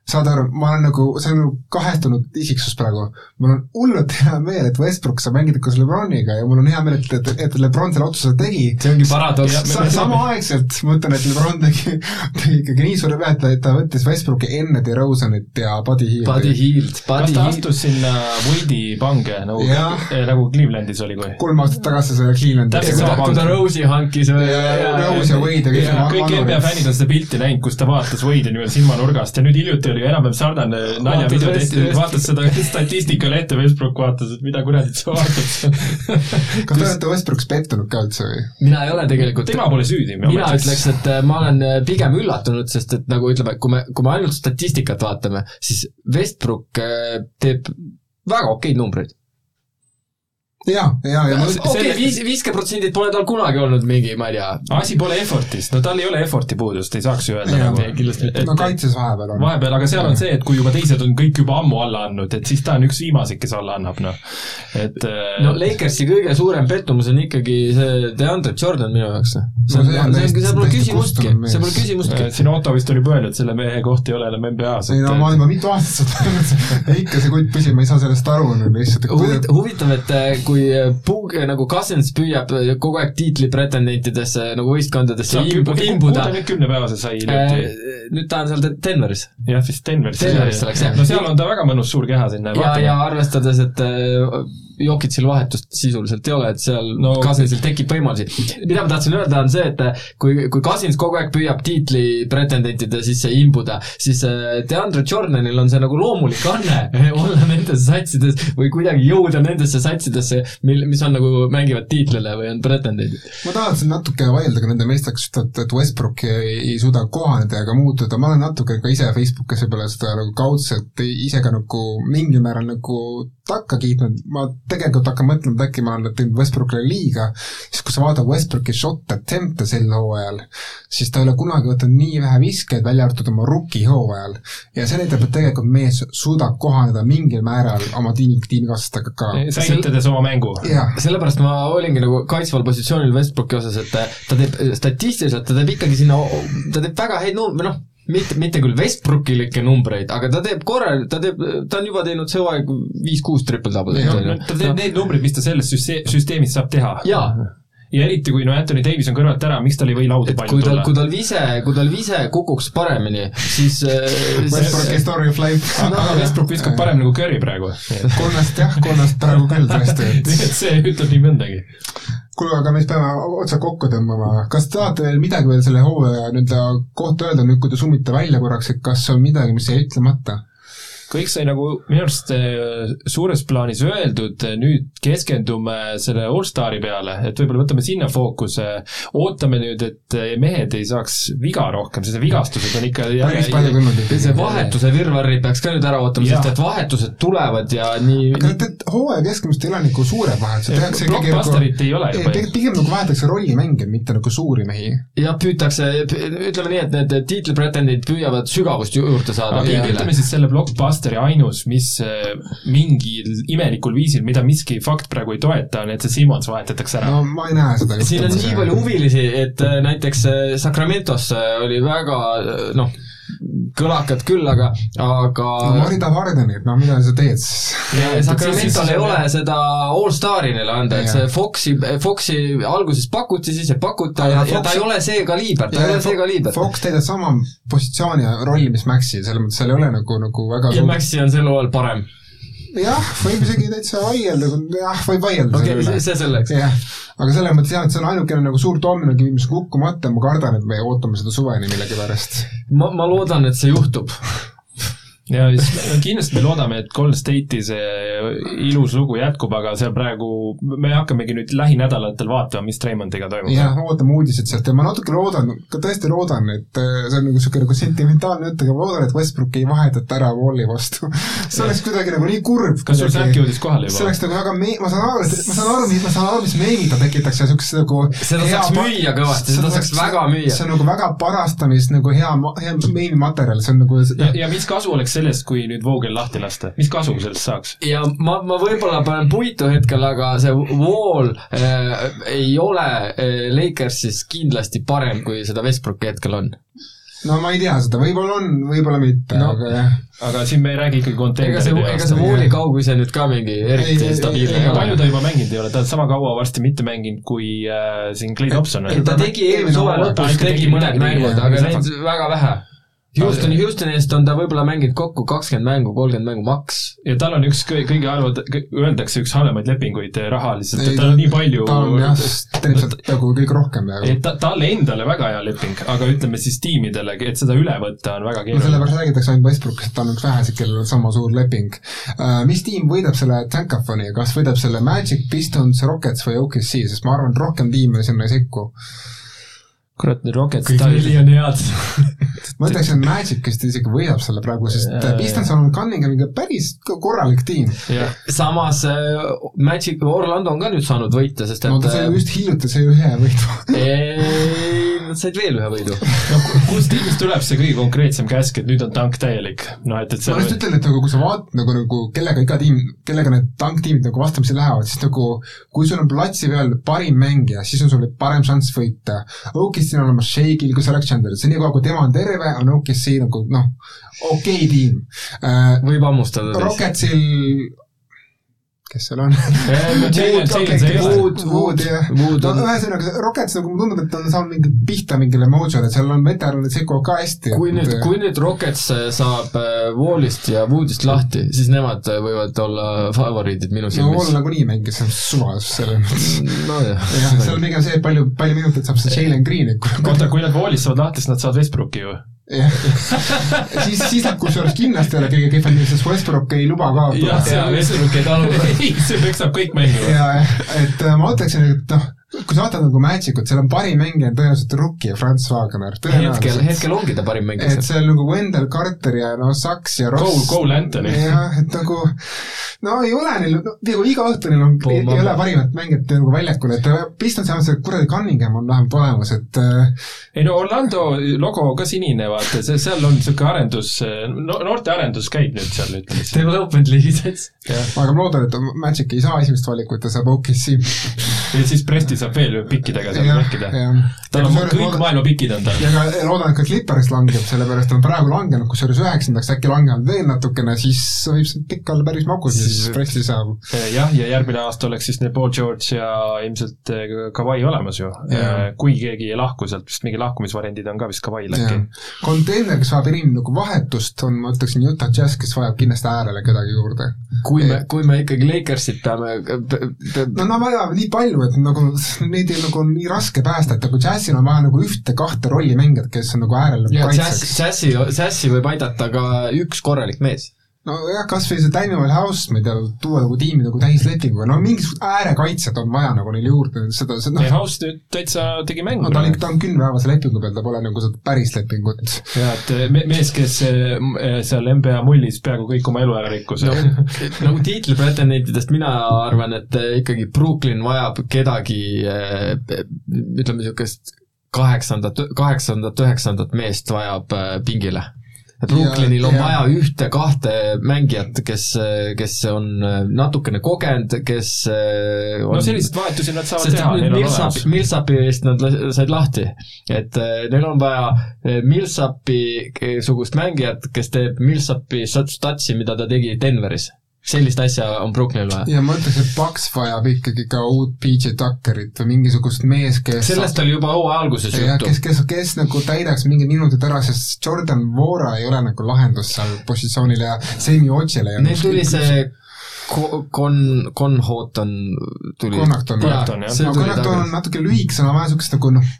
saad aru, ma olen nagu, see on nagu kahestunud isiksus praegu. mul on hullult hea meel, et Westbrook saab mängida koos Lebroniga ja mul on hea meel, et, et, et Lebron selle otsuse tegi. see ongi paradoks. Sa, samaaegselt ma ütlen, et Lebron tegi, tegi ikkagi nii suure vea, et ta, et ta võttis Westbrooki enne DeRozanit ja Buddy Hieldi. Buddy Hield, kas ta Hield. astus sinna Wade'i pange nagu Jah., nagu Clevelandis oli, kui kolm aastat tagasi see Clevelandi Täpselt kui ta. Rose'i hankis või Ja- ja- Rose ja Wade ja kõik. NBA fännid on seda pilti näinud, kus ta vaatas Wade'i niimoodi silmanurgast ja nüüd hiljuti oli enam-vähem sarnane naljavideo tehti vaatas seda statistikale ette, Westbrook vaatas, et mida kuradit sa vaatad. kas te olete Westbrookis pettunud ka üldse või? mina ei ole tegelikult tema pole süüdi. mina ütleks, et äh, ma olen äh, pigem üllatunud, sest et nagu ütleme, kui me, kui me ainult statistikat vaatame, siis Westbrook äh, teeb väga okeid numbreid. ja, ja, ja okei, viis, viiskümmend protsenti pole tal kunagi olnud mingi, ma ei tea, asi pole effort'is, no tal ei ole effort'i puudust, ei saaks ju öelda nagu. kindlasti no kaitses vahepeal on. vahepeal, aga seal on see, et kui juba teised on kõik juba ammu alla andnud, et siis ta on üks viimaseid, kes alla annab, noh. et äh, no Lakersi kõige suurem pettumus on ikkagi see DeAndre Jordan minu jaoks. see No on, see on see täiesti- on, seal pole küsimustki see pole küsimustki äh,. siin Otto vist oli et selle mehe koht ei ole enam NBA-s. ei no ma olen juba mitu aastat seda öelnud, ikka see kutt püsib, ma ei saa sellest aru no lihtsalt, huvitav, et äh, kui äh, Pug-, nagu Cousins püüab äh, kogu aeg tiitli pretendentidesse nagu võistkondadesse imbu- imbuda, nüüd kümnepäevase sai hiljuti. nüüd ta on seal De- Denveris. jah, vist Denveris. Denverisse läks, jah. no seal on ta väga mõnus suur keha sinna. ja, ja arvestades, et Jokitsil vahetust sisuliselt ei ole, et seal no, Cousinsil tekib võimalusi. mida ma tahtsin öelda, on see, et äh, kui, kui Cousins kogu aeg püüab tiitli pretendentide sisse imbuda, siis äh, DeAndre Jordanil on see nagu loomulik anne olla nendes satsides või kuidagi jõuda nendesse satsidesse, mil, mis on nagu, mängivad tiitlile või on pretendendid. ma tahaksin natuke vaielda ka nende meestega, kes ütlevad, et Westbrook ei, ei suuda kohaneda ega muutuda, ma olen natuke ka ise Facebookis võib-olla seda nagu kaudselt ise ka nagu mingil määral nagu takka kiitnud, ma tegelikult hakkan mõtlema, et äkki ma olen teinud Westbrookile liiga, siis kui sa vaatad Westbrooki shot attempt'e sel hooajal, siis ta ei ole kunagi võtnud nii vähe viskeid, välja arvatud oma rookie hooajal. ja see näitab, et tegelikult mees suudab kohaneda mingil määral oma tiimi, tiimikaaslastega ka. säilitades oma mängu. sellepärast ma olingi nagu kaitsval positsioonil Westbrooki osas, et ta teeb statistiliselt, ta teeb ikkagi sinna, ta teeb väga häid num-, või noh, mitte, mitte küll Westbrookilikke numbreid, aga ta teeb korral, ta teeb, ta on juba teinud see hooaeg viis-kuus triple-double'it, on ju. ta teeb neid numbreid, mis ta selles süste-, süsteemis saab teha. jaa, ja eriti, kui no Anthony Davis on kõrvalt ära, miks tal ei või lauda palju kui tal, tulla kui? tal vise, kui tal vise kukuks paremini, siis, äh, Westbrooki siis story of life. aga Westbrook viskab parem nagu Curry praegu. kolmest jah, kolmest praegu küll tõesti, nii et see ütleb nii mõndagi. kuule, aga me siis peame otsa kokku tõmbama. kas tahate veel midagi veel selle hooaja nii-öelda kohta öelda nüüd, kui te summite välja korraks, et kas on midagi, mis jäi ütlemata? Kõik sai nagu minu arust eh, suures plaanis öeldud, nüüd keskendume selle Allstari peale, et võib-olla võtame sinna fookuse, ootame nüüd, et mehed ei saaks viga rohkem, sest vigastused on ikka päris palju tulnud see vahetuse virvarri peaks ka nüüd ära ootama, sest et vahetused tulevad ja nii, aga et hooaja keskmist ei ole nagu suured vahetused, tehakse ikkagi nagu Blockbusterit ei ole ei, juba. pigem pigem nagu vahetatakse rollimänge, mitte nagu suuri mehi. jah, püütakse, ütleme nii, et need tiitlipretendid püüavad sügavust ju- juurde saada ütleme. siis selle Blockbusteri ainus, mis eh, mingil imelikul viisil, mida miski fakt praegu ei toeta, on, et see Simmons vahetatakse ära. no ma ei näe seda siin on nii palju huvilisi, et äh, näiteks äh, Sacramentos äh, oli väga äh, noh, kõlakad küll, aga, aga no Marita Vardenit, no mida sa teed siis? Sacramentol ei ole seda allstari neile anda, et see. Foxi, Foxi alguses pakuti, siis ei pakuta ja, Aga ja ta Fox- ei ole see kaliiber, ta ei ole see kaliiber. Fox täidab sama positsiooni ja rolli, mis Maxi, selles mõttes seal ei ole nagu, nagu väga ja Maxi on sel hooajal parem. jah, võib isegi täitsa vaielda, jah, võib vaielda okei selle okay,, üle. see selleks. jah, aga selles mõttes jah, et see on ainukene nagu suur dominokivi, mis on kukkumata, ma kardan, et me ootame seda suveni millegipärast. ma, ma loodan, et see juhtub. Ja siis me- kindlasti me loodame, et Golden State'i see ilus lugu jätkub, aga seal praegu, me hakkamegi nüüd lähinädalatel vaatama, mis Raymondiga toimub. jah, ootame uudiseid sealt ja ma natuke loodan, ka tõesti loodan, et äh, see on nagu niisugune nagu sentimentaalne jutt, aga ma loodan, et Westbrook ei vahetata ära Walli vastu. see oleks kuidagi nagu nii kurb. kas sul Säki jõudis kohale see juba? oleks nagu väga me-, ma saan aru, et ma saan aru, ma saan aru, mis meemid ta tekitaks ja siukest nagu Seda saaks müüa kõvasti, seda saaks väga müüa. see on nagu väga parastamist nagu hea, hea meemimaterjal, see on nagu ja, ja mis kasu oleks sellest, kui nüüd Vogel lahti lasta, mis kasu sellest saaks? ja ma, ma võib-olla panen puitu hetkel, aga see wall äh, ei ole äh, Lakersis kindlasti parem, kui seda Westbrooki hetkel on. no ma ei tea seda, võib-olla on, võib-olla mitte No. aga jah. aga siin me ei räägi ikkagi ega see, ega see jaoks. wall'i kauguse nüüd ka mingi eriti Ei, ei, stabiilne ei, ega palju ole. ta juba mänginud ei ole, ta on sama kaua varsti mitte mänginud kui äh, siin Clay Thompson ei, ta tegi eelmise hooaja Ta lõpus, tegi mõned mängud, aga neid väga vähe. Houstoni, Houstoni eest on ta võib-olla mänginud kokku kakskümmend mängu, kolmkümmend mängu maks. ja tal on üks kõige, kõige halvad, öeldakse üks halvemaid lepinguid eh, rahaliselt, et tal on nii palju ta on jah, teenib sealt nagu kõige rohkem peaaegu. et ta, talle endale väga hea leping, aga ütleme siis tiimidele, et seda üle võtta on väga no keeruline. sellepärast räägitakse ainult Westbrookist, et ta on üks väheseid, kellel on sama suur leping uh,. mis tiim võidab selle Tankafoni, kas võidab selle Magic, Pistons, Rockets või OKC, sest ma arvan, et rohkem tiime sinna ei sekku. kurat, need Rockets kõik neli on head. ma ütleks, et Magic vist isegi võidab selle praegu, sest Pistons on Cunninghamiga päris korralik tiim. samas äh, Magic, Orlando on ka nüüd saanud võita, sest no et ta sai ju just hiljuti, sai ühe võidu. ei, nad said veel ühe võidu. no ku- kust tiimist tuleb see kõige konkreetsem käsk, et nüüd on tank täielik, noh et, et ma just seal ütlen, et nagu kui sa vaatad nagu, nagu kellega iga tiim, kellega need tanktiimid nagu vastamisi lähevad, siis nagu kui sul on platsi peal parim mängija, siis on sul parem šanss võita. OKC on olemas Shake'il, kus Alexander, see niikaua, kui tema on terve, on OKC nagu noh, okei okay tiim uh,. võib hammustada. Rocketsil, kes seal on? Wood, Wood jah. No on, ühesõnaga, Rockets nagu mulle tundub, et on saanud mingi pihta mingile mojole, seal on veteranid sekkuvad ka hästi. kui nüüd, kui nüüd Rockets saab äh, Wallist ja Woodist lahti, siis nemad äh, võivad olla favoriidid minu no silmis Wall. nagunii mängis, see on suva selles mõttes. nojah jah, seal on pigem see, et palju, palju minuteid saab see Jalen Green, oota, kui nad voolist saavad lahti, siis nad saavad Westbrooki ju. jah, siis, siis nad kusjuures kindlasti ei ole kõige kehvem, sest Westbrook ei luba ka jah, see Westbrook ei talu. ei, see peksab kõik mängima. ja, et äh, ma ütleksin, et noh, kui sa vaatad nagu Magicut, seal on parim mängija on tõenäoliselt Rookie ja Franz Wagner, hetkel, tõenäoliselt. hetkel ongi ta parim mängija et seal. see on nagu Wendell Carter ja no Saks ja Cole, Ross. Cole Anthony. jah, et nagu no ei ole neil, nagu iga õhtu neil on, ei, ei ole parimat mängijat nagu väljakul, et Pistons saavad see kuradi Cunningham on vähemalt olemas, et äh, ei no Orlando logo ka sinine, vaata, see, seal on niisugune arendus no,, noorte arendus käib nüüd seal, ütleme siis. Development liigi täitsa. aga ma loodan, et Magic ei saa esimest valikut ja saab OKC. ja siis Presti saab veel pikkidega seal mängida. tal on kõik maailma pikid on tal. ja ka loodan, et ka Clippers langeb, sellepärast on praegu langenud, kusjuures üheksandaks äkki langevad veel natukene, siis võib see pikk olla päris magus, siis Presti saab. jah, ja järgmine aasta oleks siis neil Paul George ja ilmselt eh, Kawhi olemas ju Jaa.. kui keegi ei lahku sealt, vist mingi lahkumisvariandid on ka vist Kawhi'l äkki. konteiner, kes vajab nagu vahetust, on ma ütleksin Utah Jazz, kes vajab kindlasti äärele kedagi juurde. kui me, kui me ikkagi Lakersit peame, no nad vajavad nii palju, et nagu neid ei nagu on nii raske päästa, et nagu Jazzil on vaja nagu ühte-kahte rollimängijat, kes on nagu äärel nagu ja kaitseks. Jazzi, Jazzi võib aidata ka üks korralik mees. nojah, kas või see Daniel House, ma ei tea, tuua nagu tiimi nagu täislepinguga, no mingisugust äärekaitset on vaja nagu neile juurde, seda, seda ei, noh, House nüüd täitsa tegi mängu no ta on, ta on kümnepäevase lepingu peal, ta pole nagu seda päris lepingut. ja et me- mees, kes eh, seal NBA mullis peaaegu kõik oma elu ära rikkus no, nagu tiitlipretendentidest mina arvan, et eh, ikkagi Brooklyn vajab kedagi eh, ütleme niisugust kaheksandat, kaheksandat, üheksandat meest vajab eh, pingile. Brooklynil on ja- vaja ühte-kahte mängijat, kes, kes on eh, natukene kogenud, kes eh, on no selliseid vahetusi nad saavad sest teha, nüüd neil on Millsap olemas., Millsapi eest nad said lahti. et eh, neil on vaja Millsapi sugust mängijat, kes teeb Millsapi statsi, mida ta tegi Denveris. Sellist asja on Brooklynil vaja. ja ma ütleks, et Paks vajab ikkagi ka uut PJ Tuckerit või mingisugust mees, kes sellest oli juba hooaja alguses ja juttu kes, kes, kes nagu täidaks mingid minutid ära, sest Jordan Vora ei ole nagu lahendus seal positsioonil ja Semi Otsile ja Neil tuli see Ko- Kon-, Konhoton tuli. Connaughton, jah. no Connaughton on natuke lühikesena vaja niisugust nagu noh,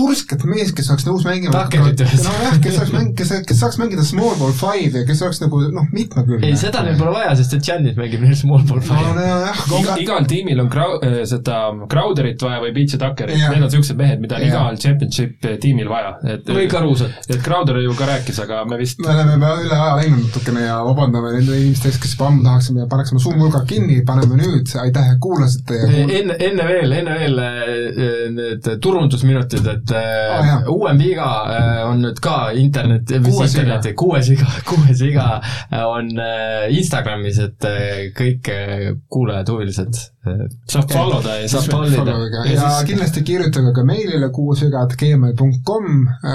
tursket mees, kes oleks nõus mängima Tuckerit nojah, kes saaks mäng-, kes, kes saaks mängida small ball five ja kes oleks nagu noh, mitmekülgne. ei, seda neil pole vaja, sest et Giannis mängib neil small ball no five. nojah, Iga, iga, igal tiimil on Grau-, seda Crowderit vaja või PJ Tuckerit, Jah. need on niisugused mehed, mida on Jah. igal championship tiimil vaja, et või Karusat. et Crowder ju ka rääkis, aga me vist me oleme juba üle aja läinud natukene ja vabandame nende inimeste ees, kes juba ammu tahaksime, paneksime suumulgad kinni, paneme nüüd, aitäh, et kuulasite ja kuul- enne, enne veel, enne veel need turundusminutid, et Ah, äh, jah. uuem viga äh, on nüüd ka internet, Kuues viga. kuues viga, kuues viga äh, on äh, Instagramis, et äh, kõik äh, kuulajad, huvilised saab follow da ja Saab Follow'iga Ja ja, siis- kindlasti kirjutage ka meilile kuuesügad.gmail.com,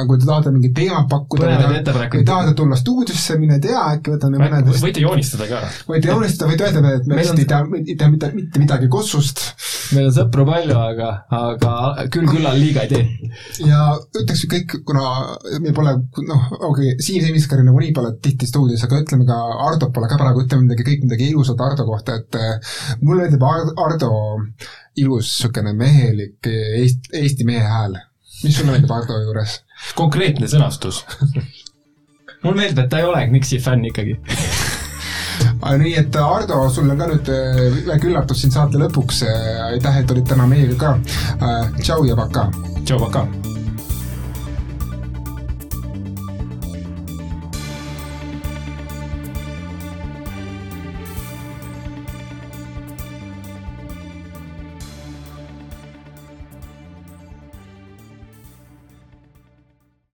kui te tahate mingit teemat pakkuda või tahate tulla stuudiosse, mine tea, äkki võtame mõnedest, võite joonistada ka. võite joonistada, võite öelda, et me vist ei tea, ei tea mitte, mitte midagi kossust meil on sõpru palju, aga, aga küll küllal liiga ei tee. ja ütleks kõik, kuna meil pole noh, okei okay,, Siim Semiskar nagunii pole tihti stuudios, aga ütleme ka Ardo pole ka praegu, ütleme midagi, kõik midagi ilusat Ardo kohta, et eh, mulle meeldib Ar- Ardo ilus niisugune mehelik Eesti, Eesti mehe hääl. mis sulle meeldib Ardo juures? konkreetne sõnastus. mulle meeldib, et ta ei ole Knicksi fänn ikkagi. nii et Ardo, sul on ka nüüd eh, väike üllatus siin saate lõpuks, aitäh, et olid täna meiega ka. tšau ja pakaa! tšau, pakaa